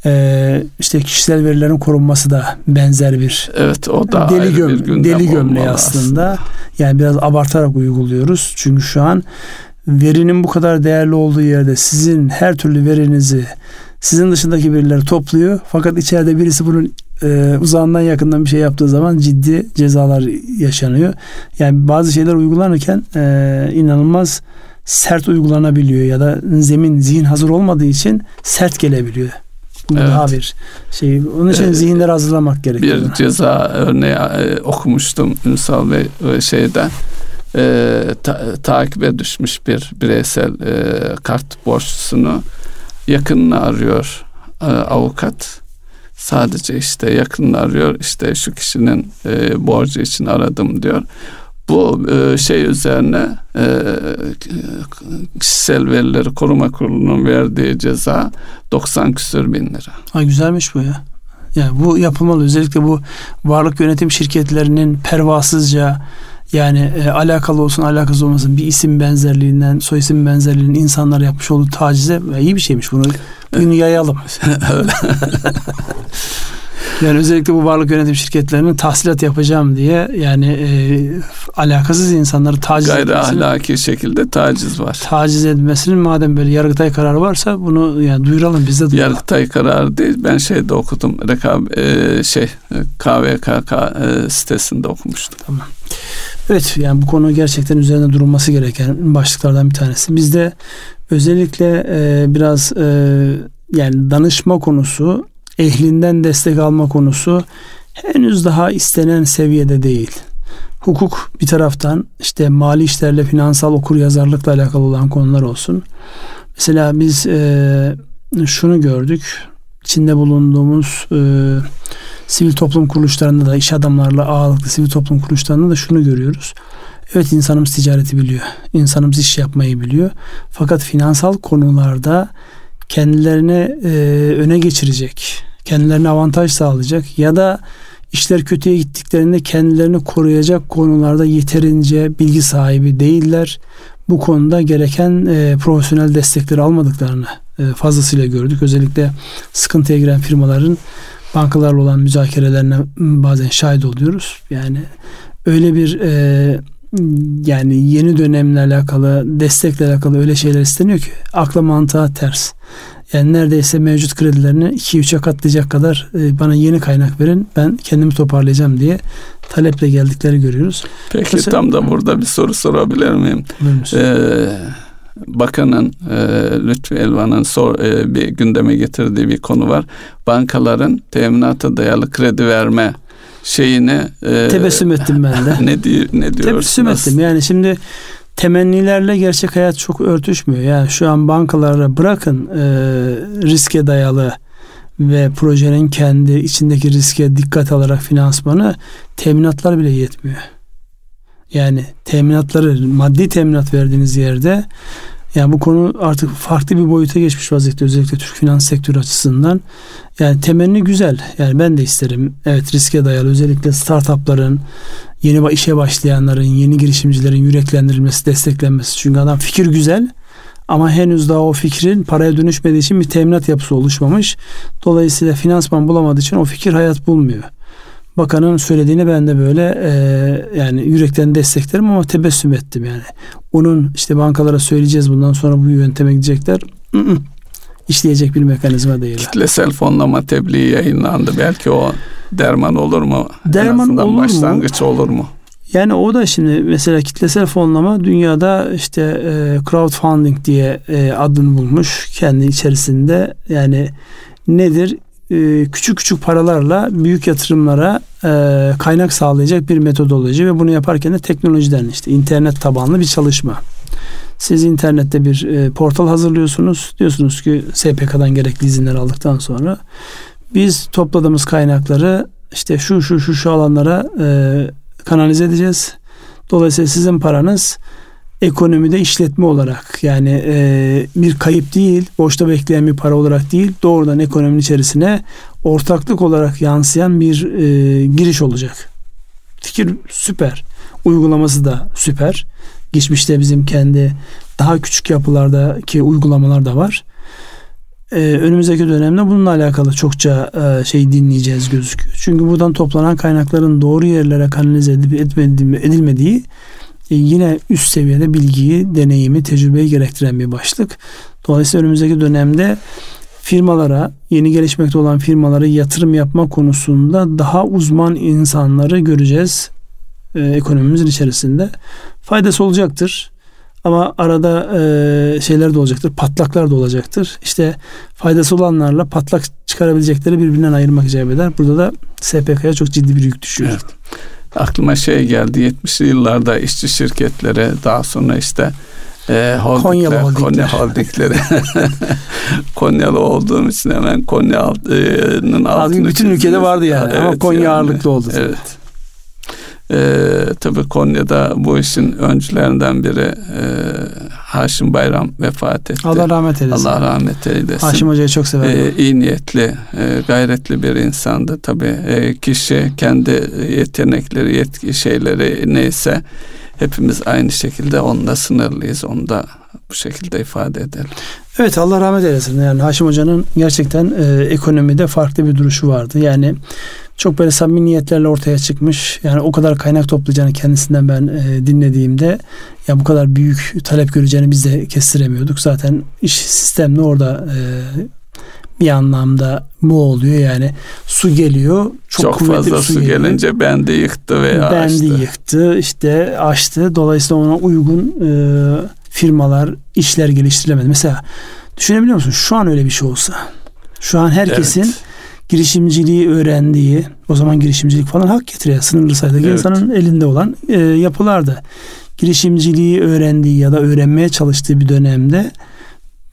Speaker 1: e, işte kişisel verilerin korunması da benzer bir
Speaker 2: evet o da
Speaker 1: deli göm deli gömleği aslında. aslında. Yani biraz abartarak uyguluyoruz. Çünkü şu an verinin bu kadar değerli olduğu yerde sizin her türlü verinizi sizin dışındaki birileri topluyor. Fakat içeride birisi bunun e, uzağından yakından bir şey yaptığı zaman ciddi cezalar yaşanıyor. Yani bazı şeyler uygulanırken e, inanılmaz sert uygulanabiliyor ya da zemin zihin hazır olmadığı için sert gelebiliyor. Bu evet. daha bir şey. Onun için ee, zihinleri hazırlamak gerekiyor.
Speaker 2: Bir ceza örneği e, okumuştum Ünsal Bey e, şeyden. E, ta, takibe düşmüş bir bireysel e, kart borçlusunu yakınını arıyor e, avukat. Sadece işte yakınını arıyor. İşte şu kişinin e, borcu için aradım diyor. Bu e, şey üzerine e, kişisel verileri koruma kurulunun verdiği ceza 90 küsür bin lira.
Speaker 1: Ha, güzelmiş bu ya. Yani bu yapılmalı. Özellikle bu varlık yönetim şirketlerinin pervasızca yani e, alakalı olsun alakasız olmasın bir isim benzerliğinden soy isim benzerliğinin insanlar yapmış olduğu tacize iyi bir şeymiş bunu. Bunu yayalım. Yani özellikle bu varlık yönetim şirketlerinin tahsilat yapacağım diye yani e, alakasız insanları taciz
Speaker 2: Gayri ahlaki şekilde taciz var.
Speaker 1: Taciz edilmesinin madem böyle Yargıtay kararı varsa bunu yani duyuralım biz de duyuralım.
Speaker 2: Yargıtay kararı değil ben şeyde okudum. Rekab e, şey KVKK e, sitesinde okumuştum.
Speaker 1: Tamam. Evet yani bu konu gerçekten üzerinde durulması gereken başlıklardan bir tanesi. Bizde özellikle e, biraz e, yani danışma konusu ehlinden destek alma konusu henüz daha istenen seviyede değil. Hukuk bir taraftan işte mali işlerle finansal okur yazarlıkla alakalı olan konular olsun. Mesela biz e, şunu gördük. içinde bulunduğumuz e, sivil toplum kuruluşlarında da iş adamlarla ağırlıklı sivil toplum kuruluşlarında da şunu görüyoruz. Evet insanımız ticareti biliyor. İnsanımız iş yapmayı biliyor. Fakat finansal konularda kendilerine e, öne geçirecek, kendilerine avantaj sağlayacak ya da işler kötüye gittiklerinde kendilerini koruyacak konularda yeterince bilgi sahibi değiller. Bu konuda gereken e, profesyonel destekleri almadıklarını e, fazlasıyla gördük. Özellikle sıkıntıya giren firmaların bankalarla olan müzakerelerine bazen şahit oluyoruz. Yani öyle bir e, yani yeni dönemle alakalı, destekle alakalı öyle şeyler isteniyor ki akla mantığa ters. Yani neredeyse mevcut kredilerini 2-3'e katlayacak kadar e, bana yeni kaynak verin ben kendimi toparlayacağım diye taleple geldikleri görüyoruz.
Speaker 2: Peki Mesela, tam da burada bir soru sorabilir miyim? Ee, bakanın e, Lütfü Elvan'ın sor, e, bir gündeme getirdiği bir konu var. Bankaların teminata dayalı kredi verme şeyini
Speaker 1: e, tebessüm ettim ben de.
Speaker 2: ne diyor ne diyorsunuz?
Speaker 1: Tebessüm ettim. Yani şimdi temennilerle gerçek hayat çok örtüşmüyor. Yani şu an bankalara bırakın e, riske dayalı ve projenin kendi içindeki riske dikkat alarak finansmanı teminatlar bile yetmiyor. Yani teminatları maddi teminat verdiğiniz yerde yani bu konu artık farklı bir boyuta geçmiş vaziyette özellikle Türk finans sektörü açısından. Yani temenni güzel. Yani ben de isterim. Evet riske dayalı özellikle startupların yeni işe başlayanların, yeni girişimcilerin yüreklendirilmesi, desteklenmesi. Çünkü adam fikir güzel ama henüz daha o fikrin paraya dönüşmediği için bir teminat yapısı oluşmamış. Dolayısıyla finansman bulamadığı için o fikir hayat bulmuyor. Bakanın söylediğini ben de böyle e, yani yürekten desteklerim ama tebessüm ettim yani. Onun işte bankalara söyleyeceğiz bundan sonra bu yönteme gidecekler. işleyecek bir mekanizma değil.
Speaker 2: Kitlesel fonlama tebliği yayınlandı. Belki o derman olur mu?
Speaker 1: Derman olur
Speaker 2: başlangıç mu? olur mu?
Speaker 1: Yani o da şimdi mesela kitlesel fonlama dünyada işte e, crowdfunding diye e, adını bulmuş kendi içerisinde yani nedir? E, küçük küçük paralarla büyük yatırımlara e, kaynak sağlayacak bir metodoloji ve bunu yaparken de teknolojiden işte internet tabanlı bir çalışma. Siz internette bir e, portal hazırlıyorsunuz. Diyorsunuz ki SPK'dan gerekli izinleri aldıktan sonra biz topladığımız kaynakları işte şu şu şu şu alanlara kanalize edeceğiz. Dolayısıyla sizin paranız ekonomide işletme olarak yani e, bir kayıp değil, boşta bekleyen bir para olarak değil, doğrudan ekonominin içerisine ortaklık olarak yansıyan bir e, giriş olacak. Fikir süper. Uygulaması da süper. Geçmişte bizim kendi daha küçük yapılardaki uygulamalar da var. Ee, önümüzdeki dönemde bununla alakalı çokça e, şey dinleyeceğiz gözüküyor. Çünkü buradan toplanan kaynakların doğru yerlere kanalize edip edilmediği yine üst seviyede bilgiyi, deneyimi, tecrübeyi gerektiren bir başlık. Dolayısıyla önümüzdeki dönemde firmalara, yeni gelişmekte olan firmalara yatırım yapma konusunda daha uzman insanları göreceğiz e, ekonomimizin içerisinde. Faydası olacaktır. Ama arada e, şeyler de olacaktır. Patlaklar da olacaktır. İşte faydası olanlarla patlak çıkarabilecekleri birbirinden ayırmak icap eder. Burada da SPK'ya çok ciddi bir yük düşüyor. Evet.
Speaker 2: Aklıma şey geldi 70'li yıllarda işçi şirketlere daha sonra işte e, holdingler,
Speaker 1: Konyalı holdingler.
Speaker 2: Konya holdingleri. Konyalı olduğum için hemen Konya'nın altını
Speaker 1: bütün ülkede vardı yani evet, ama Konya yani, ağırlıklı oldu.
Speaker 2: Evet. Ee, tabii Konya'da bu işin öncülerinden biri e, Haşim Bayram vefat etti.
Speaker 1: Allah rahmet eylesin.
Speaker 2: Allah rahmet eylesin.
Speaker 1: Haşim Hoca'yı çok severim.
Speaker 2: Ee, iyi niyetli, e, gayretli bir insandı. Tabii e, kişi kendi yetenekleri, yetki şeyleri neyse hepimiz aynı şekilde onunla sınırlıyız. Onu da bu şekilde ifade edelim.
Speaker 1: Evet Allah rahmet eylesin. Yani Haşim Hoca'nın gerçekten e, ekonomide farklı bir duruşu vardı. Yani çok böyle samimi niyetlerle ortaya çıkmış. Yani o kadar kaynak toplayacağını kendisinden ben e, dinlediğimde ya bu kadar büyük talep göreceğini biz de kestiremiyorduk. Zaten iş sistemli orada e, bir anlamda bu oluyor yani su geliyor
Speaker 2: çok, çok fazla su, su gelince bendi yıktı veya
Speaker 1: bendi açtı. yıktı işte açtı dolayısıyla ona uygun e, firmalar işler geliştirilemedi mesela düşünebiliyor musun şu an öyle bir şey olsa şu an herkesin evet girişimciliği öğrendiği o zaman girişimcilik falan hak getiriyor. Sınırlı sayıdaki evet. insanın elinde olan e, yapılardı. Girişimciliği öğrendiği ya da öğrenmeye çalıştığı bir dönemde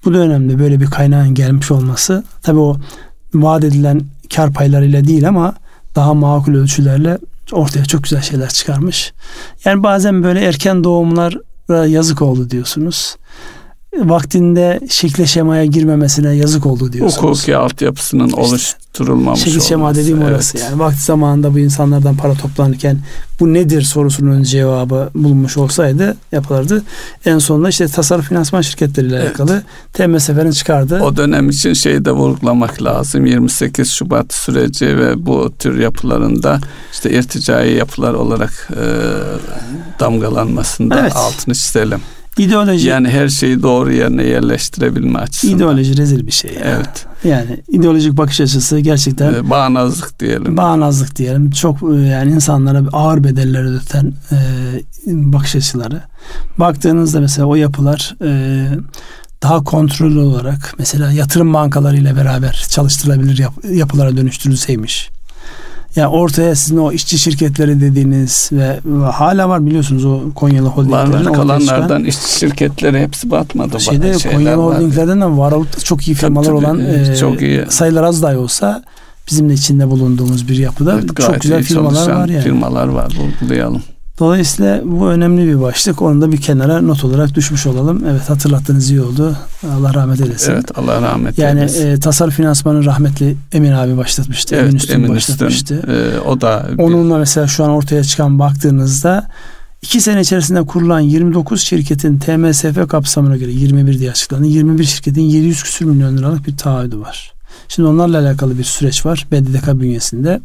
Speaker 1: bu dönemde böyle bir kaynağın gelmiş olması tabii o vaat edilen kar paylarıyla değil ama daha makul ölçülerle ortaya çok güzel şeyler çıkarmış. Yani bazen böyle erken doğumlar yazık oldu diyorsunuz vaktinde şekle şemaya girmemesine yazık oldu diyorsunuz.
Speaker 2: Hukuki altyapısının işte, oluşturulmamış
Speaker 1: Şekil şema dediğim evet. orası yani. Vakti zamanında bu insanlardan para toplanırken bu nedir sorusunun cevabı bulunmuş olsaydı yapılırdı. En sonunda işte tasarruf finansman şirketleriyle evet. alakalı TMSF'nin çıkardı.
Speaker 2: O dönem için şeyi de vurgulamak lazım. 28 Şubat süreci ve bu tür yapılarında işte irticai yapılar olarak e, damgalanmasında evet. altını çizelim.
Speaker 1: İdeoloji.
Speaker 2: Yani her şeyi doğru yerine yerleştirebilme açısından.
Speaker 1: İdeoloji rezil bir şey. Ya. Evet. Yani ideolojik bakış açısı gerçekten.
Speaker 2: Ee, bağnazlık diyelim.
Speaker 1: Bağnazlık diyelim. Çok e, yani insanlara ağır bedeller ödeten e, bakış açıları. Baktığınızda mesela o yapılar e, daha kontrollü olarak mesela yatırım bankalarıyla beraber çalıştırılabilir yap, yapılara dönüştürülseymiş yani ortaya sizin o işçi şirketleri dediğiniz ve hala var biliyorsunuz o Konyalı holdinglerin.
Speaker 2: Var kalanlardan işçi şirketleri hepsi batmadı.
Speaker 1: Şeyde Konyalı holdinglerden de var çok iyi firmalar tabii, tabii, olan e, çok iyi. sayılar az dahi olsa bizim de içinde bulunduğumuz bir yapıda evet, çok güzel firmalar var yani.
Speaker 2: Firmalar var vurgulayalım.
Speaker 1: Dolayısıyla bu önemli bir başlık. Onu da bir kenara not olarak düşmüş olalım. Evet hatırlattığınız iyi oldu. Allah rahmet eylesin.
Speaker 2: Evet Allah rahmet
Speaker 1: yani, eylesin. Yani e, tasarruf finansmanı rahmetli Emin abi başlatmıştı.
Speaker 2: Evet Emin Üstün, Emin başlatmıştı. Üstün, e, o da
Speaker 1: bir... Onunla mesela şu an ortaya çıkan baktığınızda iki sene içerisinde kurulan 29 şirketin TMSF kapsamına göre 21 diye açıklandı. 21 şirketin 700 küsür milyon liralık bir taahhüdü var. Şimdi onlarla alakalı bir süreç var BDDK bünyesinde.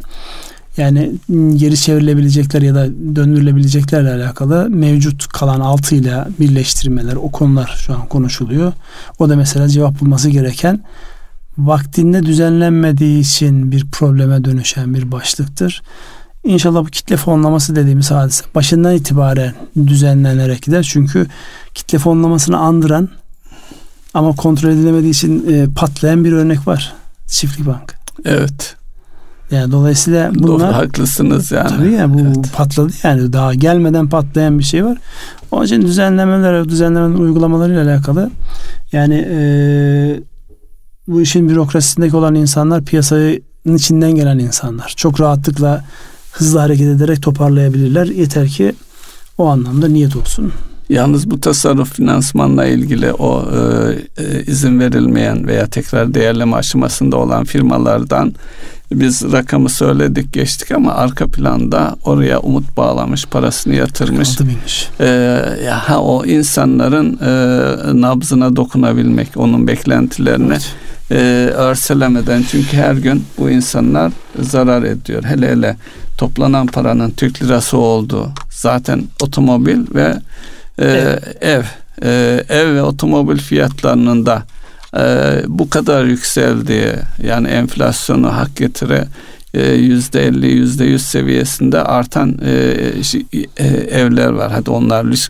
Speaker 1: Yani geri çevrilebilecekler ya da döndürülebileceklerle alakalı mevcut kalan altıyla birleştirmeler o konular şu an konuşuluyor. O da mesela cevap bulması gereken vaktinde düzenlenmediği için bir probleme dönüşen bir başlıktır. İnşallah bu kitle fonlaması dediğimiz hadise başından itibaren düzenlenerek gider. Çünkü kitle fonlamasını andıran ama kontrol edilemediği için patlayan bir örnek var. Çiftlik Bank.
Speaker 2: Evet.
Speaker 1: Yani dolayısıyla bunlar
Speaker 2: Doğru, haklısınız yani.
Speaker 1: Tabii yani bu evet. patladı yani daha gelmeden patlayan bir şey var. Onun için düzenlemeler, düzenlemenin uygulamalarıyla alakalı yani e, bu işin bürokrasisindeki olan insanlar piyasanın içinden gelen insanlar. Çok rahatlıkla hızlı hareket ederek toparlayabilirler. Yeter ki o anlamda niyet olsun.
Speaker 2: Yalnız bu tasarruf finansmanla ilgili o e, e, izin verilmeyen veya tekrar değerleme aşamasında olan firmalardan biz rakamı söyledik geçtik ama arka planda oraya umut bağlamış parasını yatırmış. Ee, ya ha, o insanların e, nabzına dokunabilmek onun beklentilerini evet. e, örselemeden çünkü her gün bu insanlar zarar ediyor. Hele hele toplanan paranın Türk lirası olduğu zaten otomobil ve e, evet. ev e, ev ve otomobil fiyatlarının da e, bu kadar yükseldi yani enflasyonu hak getire elli yüzde yüz seviyesinde artan e, e, evler var. Hadi onlar lüks,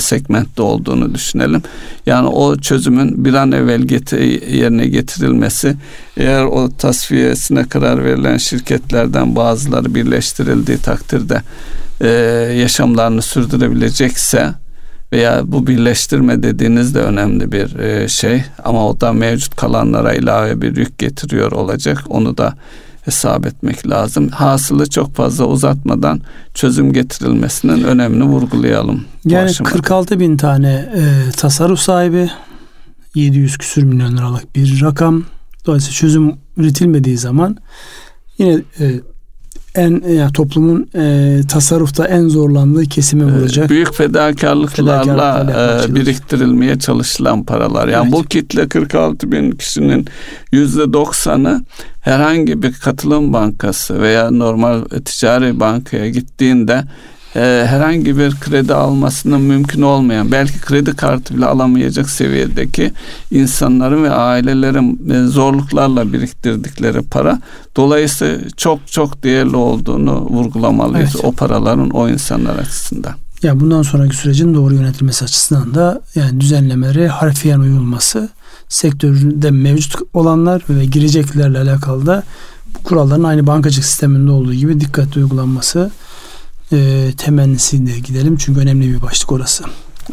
Speaker 2: segmentte olduğunu düşünelim. Yani o çözümün bir an evvel yerine getirilmesi eğer o tasfiyesine karar verilen şirketlerden bazıları birleştirildiği takdirde e, yaşamlarını sürdürebilecekse veya bu birleştirme dediğiniz de önemli bir e, şey ama o da mevcut kalanlara ilave bir yük getiriyor olacak. Onu da hesap etmek lazım. Hasılı çok fazla uzatmadan çözüm getirilmesinin önemini vurgulayalım.
Speaker 1: Yani 46 bin tane e, tasarruf sahibi 700 küsür milyon liralık bir rakam. Dolayısıyla çözüm üretilmediği zaman yine e, en yani toplumun e, tasarrufta en zorlandığı kesime ee, vuracak.
Speaker 2: Büyük fedakarlıklarla e, biriktirilmeye çalışılan paralar. Yani evet. bu kitle 46 bin kişinin yüzde doksanı herhangi bir katılım bankası veya normal ticari bankaya gittiğinde e, herhangi bir kredi almasının mümkün olmayan belki kredi kartı bile alamayacak seviyedeki insanların ve ailelerin e, zorluklarla biriktirdikleri para dolayısıyla çok çok değerli olduğunu vurgulamalıyız evet. o paraların o insanlar açısından.
Speaker 1: Ya bundan sonraki sürecin doğru yönetilmesi açısından da yani düzenlemeleri harfiyen uyulması sektörde mevcut olanlar ve gireceklerle alakalı da bu kuralların aynı bankacılık sisteminde olduğu gibi dikkatli uygulanması e, temennisinde gidelim. Çünkü önemli bir başlık orası.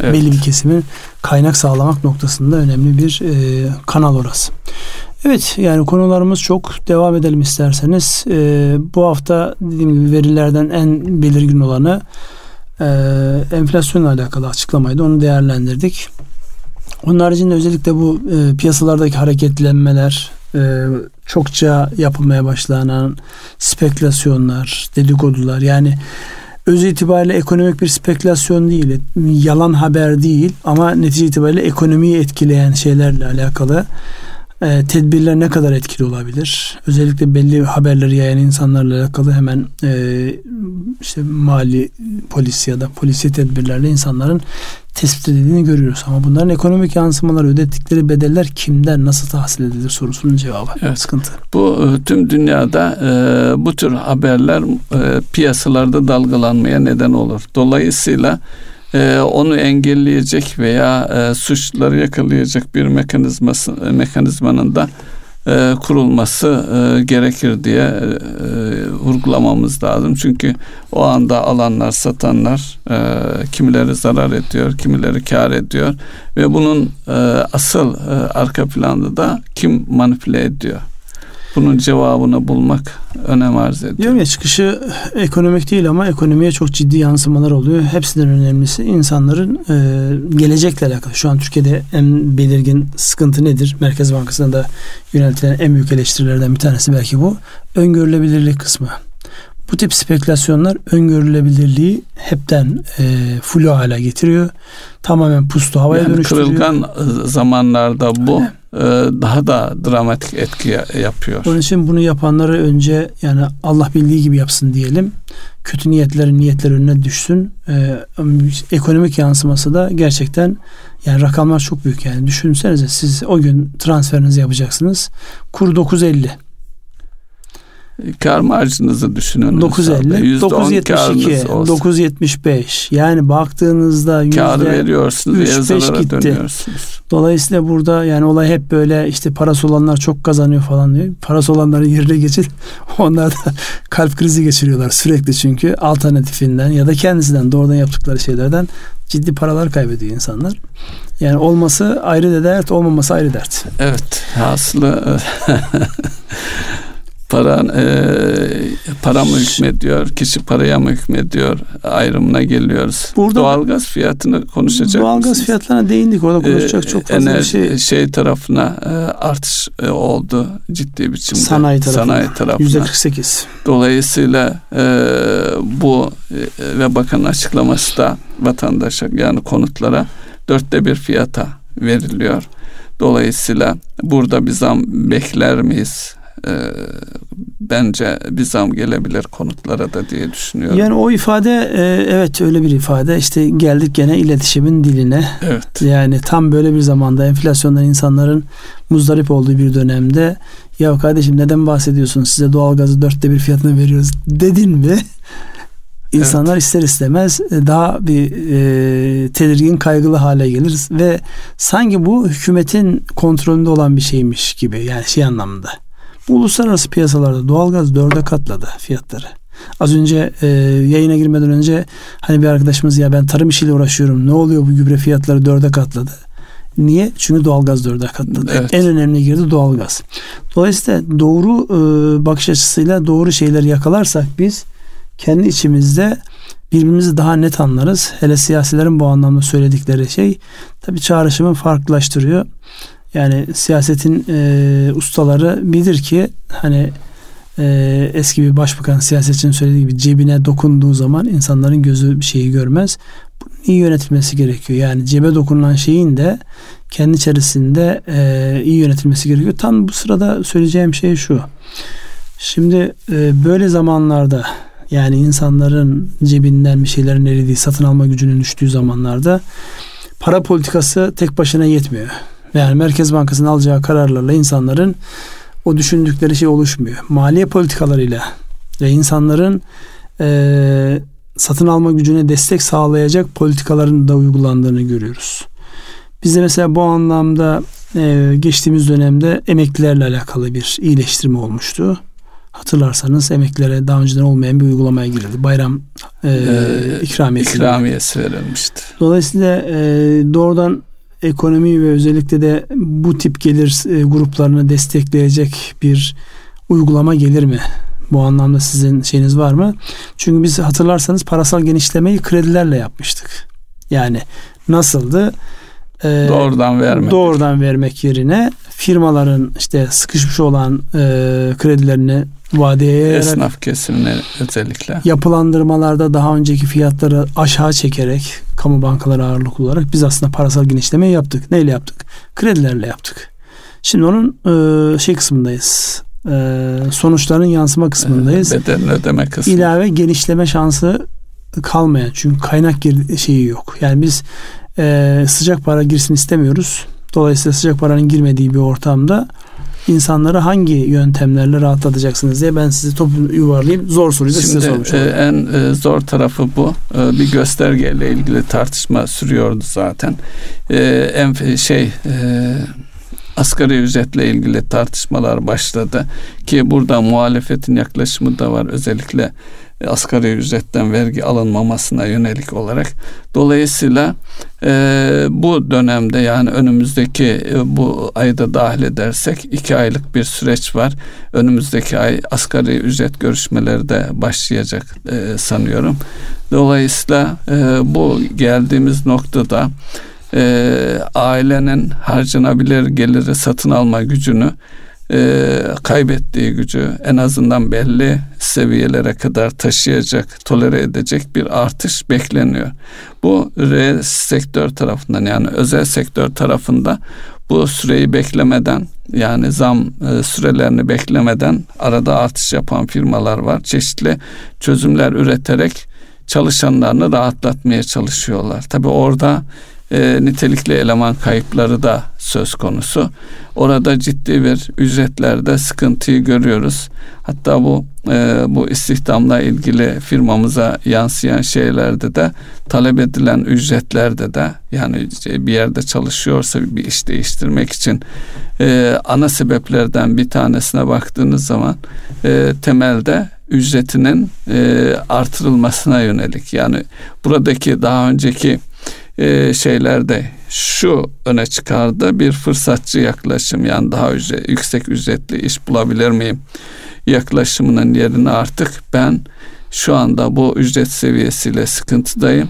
Speaker 1: Evet. Belli bir kesimin kaynak sağlamak noktasında önemli bir e, kanal orası. Evet yani konularımız çok. Devam edelim isterseniz. E, bu hafta dediğim gibi verilerden en belirgin olanı e, enflasyonla alakalı açıklamaydı. Onu değerlendirdik. Onun haricinde özellikle bu e, piyasalardaki hareketlenmeler, e, çokça yapılmaya başlanan spekülasyonlar, dedikodular yani öz itibariyle ekonomik bir spekülasyon değil, yalan haber değil ama netice itibariyle ekonomiyi etkileyen şeylerle alakalı e, tedbirler ne kadar etkili olabilir? Özellikle belli haberleri yayan insanlarla alakalı hemen e, işte mali polis ya da polisi tedbirlerle insanların tespit edildiğini görüyoruz. Ama bunların ekonomik yansımaları ödettikleri bedeller kimden nasıl tahsil edilir sorusunun cevabı. Evet. Sıkıntı.
Speaker 2: Bu e, tüm dünyada e, bu tür haberler e, piyasalarda dalgalanmaya neden olur. Dolayısıyla e, onu engelleyecek veya e, suçları yakalayacak bir mekanizması mekanizmanın da e, kurulması e, gerekir diye e, e, vurgulamamız lazım. Çünkü o anda alanlar, satanlar e, kimileri zarar ediyor, kimileri kar ediyor ve bunun e, asıl e, arka planda da kim manipüle ediyor? Bunun cevabını bulmak önem arz ediyor.
Speaker 1: Diyorum ya çıkışı ekonomik değil ama ekonomiye çok ciddi yansımalar oluyor. Hepsinden önemlisi insanların e, gelecekle alakalı. Şu an Türkiye'de en belirgin sıkıntı nedir? Merkez Bankası'na da yöneltilen en büyük eleştirilerden bir tanesi belki bu. Öngörülebilirlik kısmı. Bu tip spekülasyonlar öngörülebilirliği hepten e, flu hale getiriyor. Tamamen pustu havaya yani dönüştürüyor.
Speaker 2: Kırılgan zamanlarda bu Öyle daha da dramatik etki yapıyor.
Speaker 1: Onun için bunu yapanları önce yani Allah bildiği gibi yapsın diyelim. Kötü niyetlerin niyetler önüne düşsün. Ee, ekonomik yansıması da gerçekten yani rakamlar çok büyük yani. Düşünsenize siz o gün transferinizi yapacaksınız. Kur 9.50.
Speaker 2: Kar marjınızı düşünün.
Speaker 1: 950, 972, 975. Yani baktığınızda
Speaker 2: kar veriyorsunuz 3, 5 gitti. Dönüyorsunuz.
Speaker 1: Dolayısıyla burada yani olay hep böyle işte parası olanlar çok kazanıyor falan diyor. Parası olanların yerine geçip onlar da kalp krizi geçiriyorlar sürekli çünkü alternatifinden ya da kendisinden doğrudan yaptıkları şeylerden ciddi paralar kaybediyor insanlar. Yani olması ayrı da dert, olmaması ayrı dert.
Speaker 2: Evet, aslında para e, para mı hükmediyor, kişi paraya mı hükmediyor ayrımına geliyoruz. Burada doğalgaz fiyatını konuşacak
Speaker 1: Doğalgaz mısınız? fiyatlarına değindik. Orada konuşacak e, çok fazla bir şey.
Speaker 2: şey tarafına e, artış e, oldu ciddi biçimde.
Speaker 1: Sanayi tarafına.
Speaker 2: Sanayi tarafına.
Speaker 1: %48.
Speaker 2: Dolayısıyla e, bu e, ve bakan açıklaması da vatandaşa yani konutlara dörtte bir fiyata veriliyor. Dolayısıyla burada bir zam bekler miyiz? E, bence bir zam gelebilir konutlara da diye düşünüyorum.
Speaker 1: Yani o ifade e, evet öyle bir ifade. İşte geldik gene iletişimin diline.
Speaker 2: Evet.
Speaker 1: Yani tam böyle bir zamanda enflasyondan insanların muzdarip olduğu bir dönemde ya kardeşim neden bahsediyorsun size doğalgazı dörtte bir fiyatına veriyoruz dedin mi? İnsanlar evet. ister istemez e, daha bir e, tedirgin kaygılı hale gelir ve sanki bu hükümetin kontrolünde olan bir şeymiş gibi yani şey anlamında uluslararası piyasalarda doğalgaz dörde katladı fiyatları. Az önce e, yayına girmeden önce hani bir arkadaşımız ya ben tarım işiyle uğraşıyorum ne oluyor bu gübre fiyatları dörde katladı. Niye? Çünkü doğalgaz dörde katladı.
Speaker 2: Evet.
Speaker 1: En önemli girdi doğalgaz. Dolayısıyla doğru e, bakış açısıyla doğru şeyleri yakalarsak biz kendi içimizde birbirimizi daha net anlarız. Hele siyasilerin bu anlamda söyledikleri şey tabi çağrışımı farklılaştırıyor. Yani siyasetin e, ustaları bilir ki hani e, eski bir başbakan siyasetçinin söylediği gibi cebine dokunduğu zaman insanların gözü bir şeyi görmez. Bunun iyi yönetilmesi gerekiyor. Yani cebe dokunulan şeyin de kendi içerisinde e, iyi yönetilmesi gerekiyor. Tam bu sırada söyleyeceğim şey şu. Şimdi e, böyle zamanlarda yani insanların cebinden bir şeylerin eridiği, satın alma gücünün düştüğü zamanlarda para politikası tek başına yetmiyor. Yani Merkez Bankası'nın alacağı kararlarla insanların o düşündükleri şey oluşmuyor. Maliye politikalarıyla ve insanların e, satın alma gücüne destek sağlayacak politikaların da uygulandığını görüyoruz. Bizde mesela bu anlamda e, geçtiğimiz dönemde emeklilerle alakalı bir iyileştirme olmuştu. Hatırlarsanız emeklilere daha önceden olmayan bir uygulamaya girildi. Bayram e, ee, ikramiyesi.
Speaker 2: ikramiyesi verilmişti.
Speaker 1: Dolayısıyla e, doğrudan ekonomi ve özellikle de bu tip gelir e, gruplarını destekleyecek bir uygulama gelir mi? Bu anlamda sizin şeyiniz var mı? Çünkü biz hatırlarsanız parasal genişlemeyi kredilerle yapmıştık. Yani nasıldı?
Speaker 2: Ee, doğrudan vermek.
Speaker 1: Doğrudan vermek yerine firmaların işte sıkışmış olan e, kredilerini vadeye
Speaker 2: esnaf kesimine özellikle
Speaker 1: yapılandırmalarda daha önceki fiyatları aşağı çekerek kamu bankaları ağırlıklı olarak biz aslında parasal genişleme yaptık. Neyle yaptık? Kredilerle yaptık. Şimdi onun e, şey kısmındayız. E, sonuçların yansıma kısmındayız.
Speaker 2: Bedelini ödeme kısmı.
Speaker 1: İlave genişleme şansı kalmayan çünkü kaynak şeyi yok. Yani biz e, sıcak para girsin istemiyoruz. Dolayısıyla sıcak paranın girmediği bir ortamda insanları hangi yöntemlerle rahatlatacaksınız diye ben sizi topu yuvarlayayım. Zor soruyu da Şimdi, size sormuş
Speaker 2: olayım. E, en e, zor tarafı bu. E, bir göstergeyle ilgili tartışma sürüyordu zaten. E, en şey e, asgari ücretle ilgili tartışmalar başladı ki burada muhalefetin yaklaşımı da var özellikle asgari ücretten vergi alınmamasına yönelik olarak. Dolayısıyla e, bu dönemde yani önümüzdeki e, bu ayda dahil edersek iki aylık bir süreç var. Önümüzdeki ay asgari ücret görüşmeleri de başlayacak e, sanıyorum. Dolayısıyla e, bu geldiğimiz noktada e, ailenin harcanabilir geliri satın alma gücünü e, kaybettiği gücü en azından belli seviyelere kadar taşıyacak, tolere edecek bir artış bekleniyor. Bu reel sektör tarafından yani özel sektör tarafında bu süreyi beklemeden yani zam e, sürelerini beklemeden arada artış yapan firmalar var. Çeşitli çözümler üreterek çalışanlarını rahatlatmaya çalışıyorlar. Tabi orada e, nitelikli eleman kayıpları da söz konusu. Orada ciddi bir ücretlerde sıkıntıyı görüyoruz. Hatta bu e, bu istihdamla ilgili firmamıza yansıyan şeylerde de talep edilen ücretlerde de yani bir yerde çalışıyorsa bir iş değiştirmek için e, ana sebeplerden bir tanesine baktığınız zaman e, temelde ücretinin e, artırılmasına yönelik yani buradaki daha önceki e, şeylerde şu öne çıkardı. Bir fırsatçı yaklaşım yani daha ücret, yüksek ücretli iş bulabilir miyim? Yaklaşımının yerine artık ben şu anda bu ücret seviyesiyle sıkıntıdayım.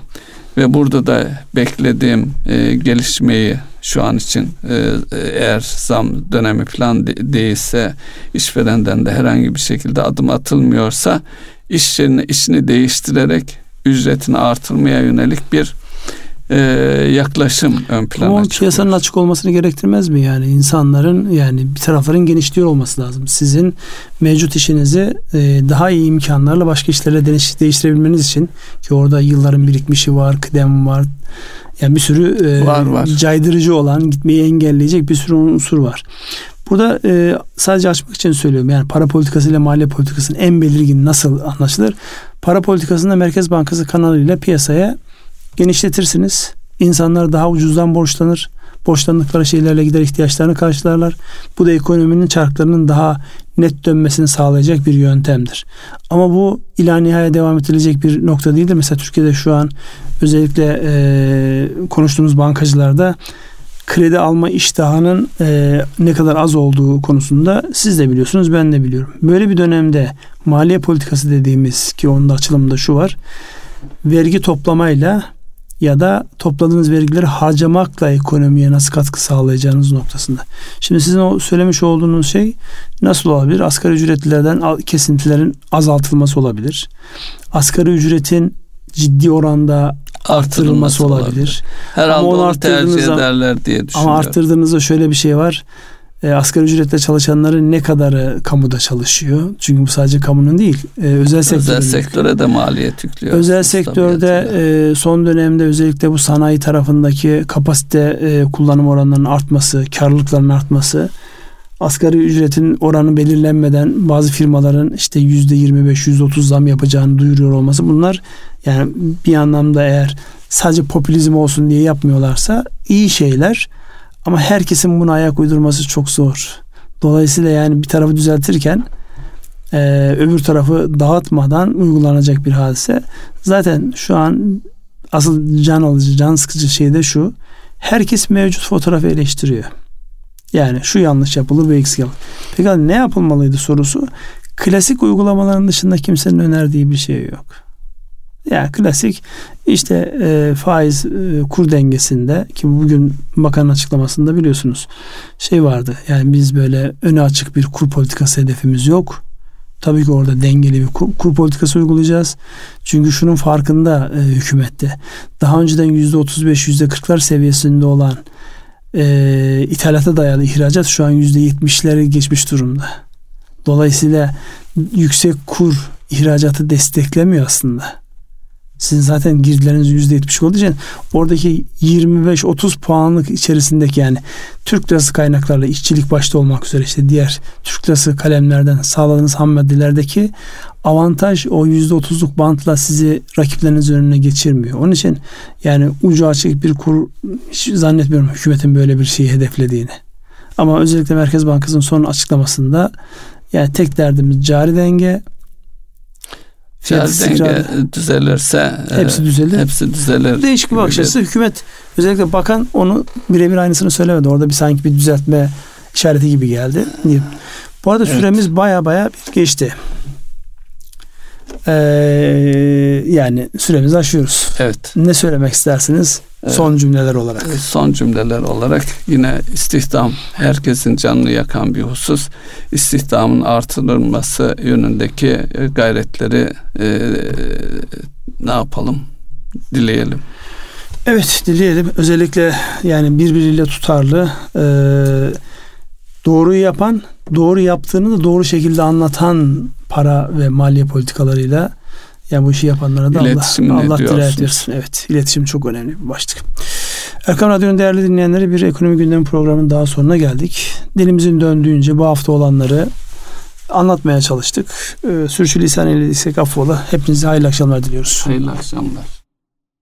Speaker 2: Ve burada da beklediğim e, gelişmeyi şu an için e, eğer zam dönemi falan de, değilse işverenden de herhangi bir şekilde adım atılmıyorsa iş yerini işini değiştirerek ücretini artırmaya yönelik bir e, yaklaşım ön plana
Speaker 1: Ama piyasanın açık olmasını gerektirmez mi yani insanların yani bir tarafların genişliyor olması lazım. Sizin mevcut işinizi e, daha iyi imkanlarla başka işlerle değiştirebilmeniz için ki orada yılların birikmişi var, kıdem var. Yani bir sürü e, var, var. caydırıcı olan, gitmeyi engelleyecek bir sürü unsur var. Burada e, sadece açmak için söylüyorum. Yani para politikası ile maliye politikasının en belirgin nasıl anlaşılır? Para politikasında Merkez Bankası kanalıyla piyasaya genişletirsiniz. İnsanlar daha ucuzdan borçlanır. Borçlandıkları şeylerle gider ihtiyaçlarını karşılarlar. Bu da ekonominin çarklarının daha net dönmesini sağlayacak bir yöntemdir. Ama bu ila nihaya devam edilecek bir nokta değildir. Mesela Türkiye'de şu an özellikle e, konuştuğumuz bankacılarda kredi alma iştahının e, ne kadar az olduğu konusunda siz de biliyorsunuz ben de biliyorum. Böyle bir dönemde maliye politikası dediğimiz ki onun da açılımında şu var. Vergi toplamayla ya da topladığınız vergileri harcamakla ekonomiye nasıl katkı sağlayacağınız noktasında. Şimdi sizin o söylemiş olduğunuz şey nasıl olabilir? Asgari ücretlilerden kesintilerin azaltılması olabilir. Asgari ücretin ciddi oranda arttırılması olabilir. olabilir.
Speaker 2: Herhalde ama onu, onu tercih ederler diye düşünüyorum.
Speaker 1: Ama arttırdığınızda şöyle bir şey var. E, asgari ücretle çalışanların ne kadarı kamuda çalışıyor? Çünkü bu sadece kamunun değil, e, özel sektörde.
Speaker 2: Özel sektöre de maliyet yüklüyor.
Speaker 1: Özel sektörde e, son dönemde özellikle bu sanayi tarafındaki kapasite e, kullanım oranlarının artması, karlılıkların artması, asgari ücretin oranı belirlenmeden bazı firmaların işte yüzde 25, yüzde 30 zam yapacağını duyuruyor olması bunlar yani bir anlamda eğer sadece popülizm olsun diye yapmıyorlarsa iyi şeyler. Ama herkesin buna ayak uydurması çok zor. Dolayısıyla yani bir tarafı düzeltirken e, öbür tarafı dağıtmadan uygulanacak bir hadise. Zaten şu an asıl can alıcı, can sıkıcı şey de şu. Herkes mevcut fotoğrafı eleştiriyor. Yani şu yanlış yapılır, bu eksik yapılır. Peki ne yapılmalıydı sorusu? Klasik uygulamaların dışında kimsenin önerdiği bir şey yok. Yani klasik işte e, faiz e, kur dengesinde ki bugün bakanın açıklamasında biliyorsunuz şey vardı. Yani biz böyle öne açık bir kur politikası hedefimiz yok. Tabii ki orada dengeli bir kur, kur politikası uygulayacağız. Çünkü şunun farkında e, hükümette. Daha önceden yüzde 35, yüzde 40'lar seviyesinde olan e, ithalata dayalı ihracat şu an yüzde 70'leri geçmiş durumda. Dolayısıyla yüksek kur ihracatı desteklemiyor aslında. Sizin zaten girdileriniz yüzde yetmiş olduğu için oradaki 25-30 puanlık içerisindeki yani Türk lirası kaynaklarla işçilik başta olmak üzere işte diğer Türk lirası kalemlerden sağladığınız ham maddelerdeki avantaj o yüzde otuzluk bantla sizi rakipleriniz önüne geçirmiyor. Onun için yani ucu açık bir kur hiç zannetmiyorum hükümetin böyle bir şeyi hedeflediğini. Ama özellikle Merkez Bankası'nın son açıklamasında yani tek derdimiz cari denge
Speaker 2: Fiyat denge düzelirse
Speaker 1: e, hepsi düzelir.
Speaker 2: Hepsi düzelir.
Speaker 1: Değişik bir bakış açısı. Hükümet özellikle bakan onu birebir aynısını söylemedi. Orada bir sanki bir düzeltme işareti gibi geldi. Bu arada evet. süremiz baya baya geçti. Ee, yani süremizi aşıyoruz.
Speaker 2: Evet.
Speaker 1: Ne söylemek istersiniz? Son cümleler olarak.
Speaker 2: Son cümleler olarak yine istihdam herkesin canını yakan bir husus. İstihdamın artırılması yönündeki e, gayretleri e, ne yapalım? Dileyelim.
Speaker 1: Evet dileyelim. Özellikle yani birbiriyle tutarlı e, doğruyu yapan, doğru yaptığını da doğru şekilde anlatan para ve maliye politikalarıyla yani bu işi yapanlara da Allah, Allah dirayet versin. Evet iletişim çok önemli bir başlık. Erkam Radyo'nun değerli dinleyenleri bir ekonomi gündemi programının daha sonuna geldik. Dilimizin döndüğünce bu hafta olanları anlatmaya çalıştık. Ee, sürçülisan eylediysek affola. Hepinize hayırlı akşamlar diliyoruz.
Speaker 2: Hayırlı akşamlar.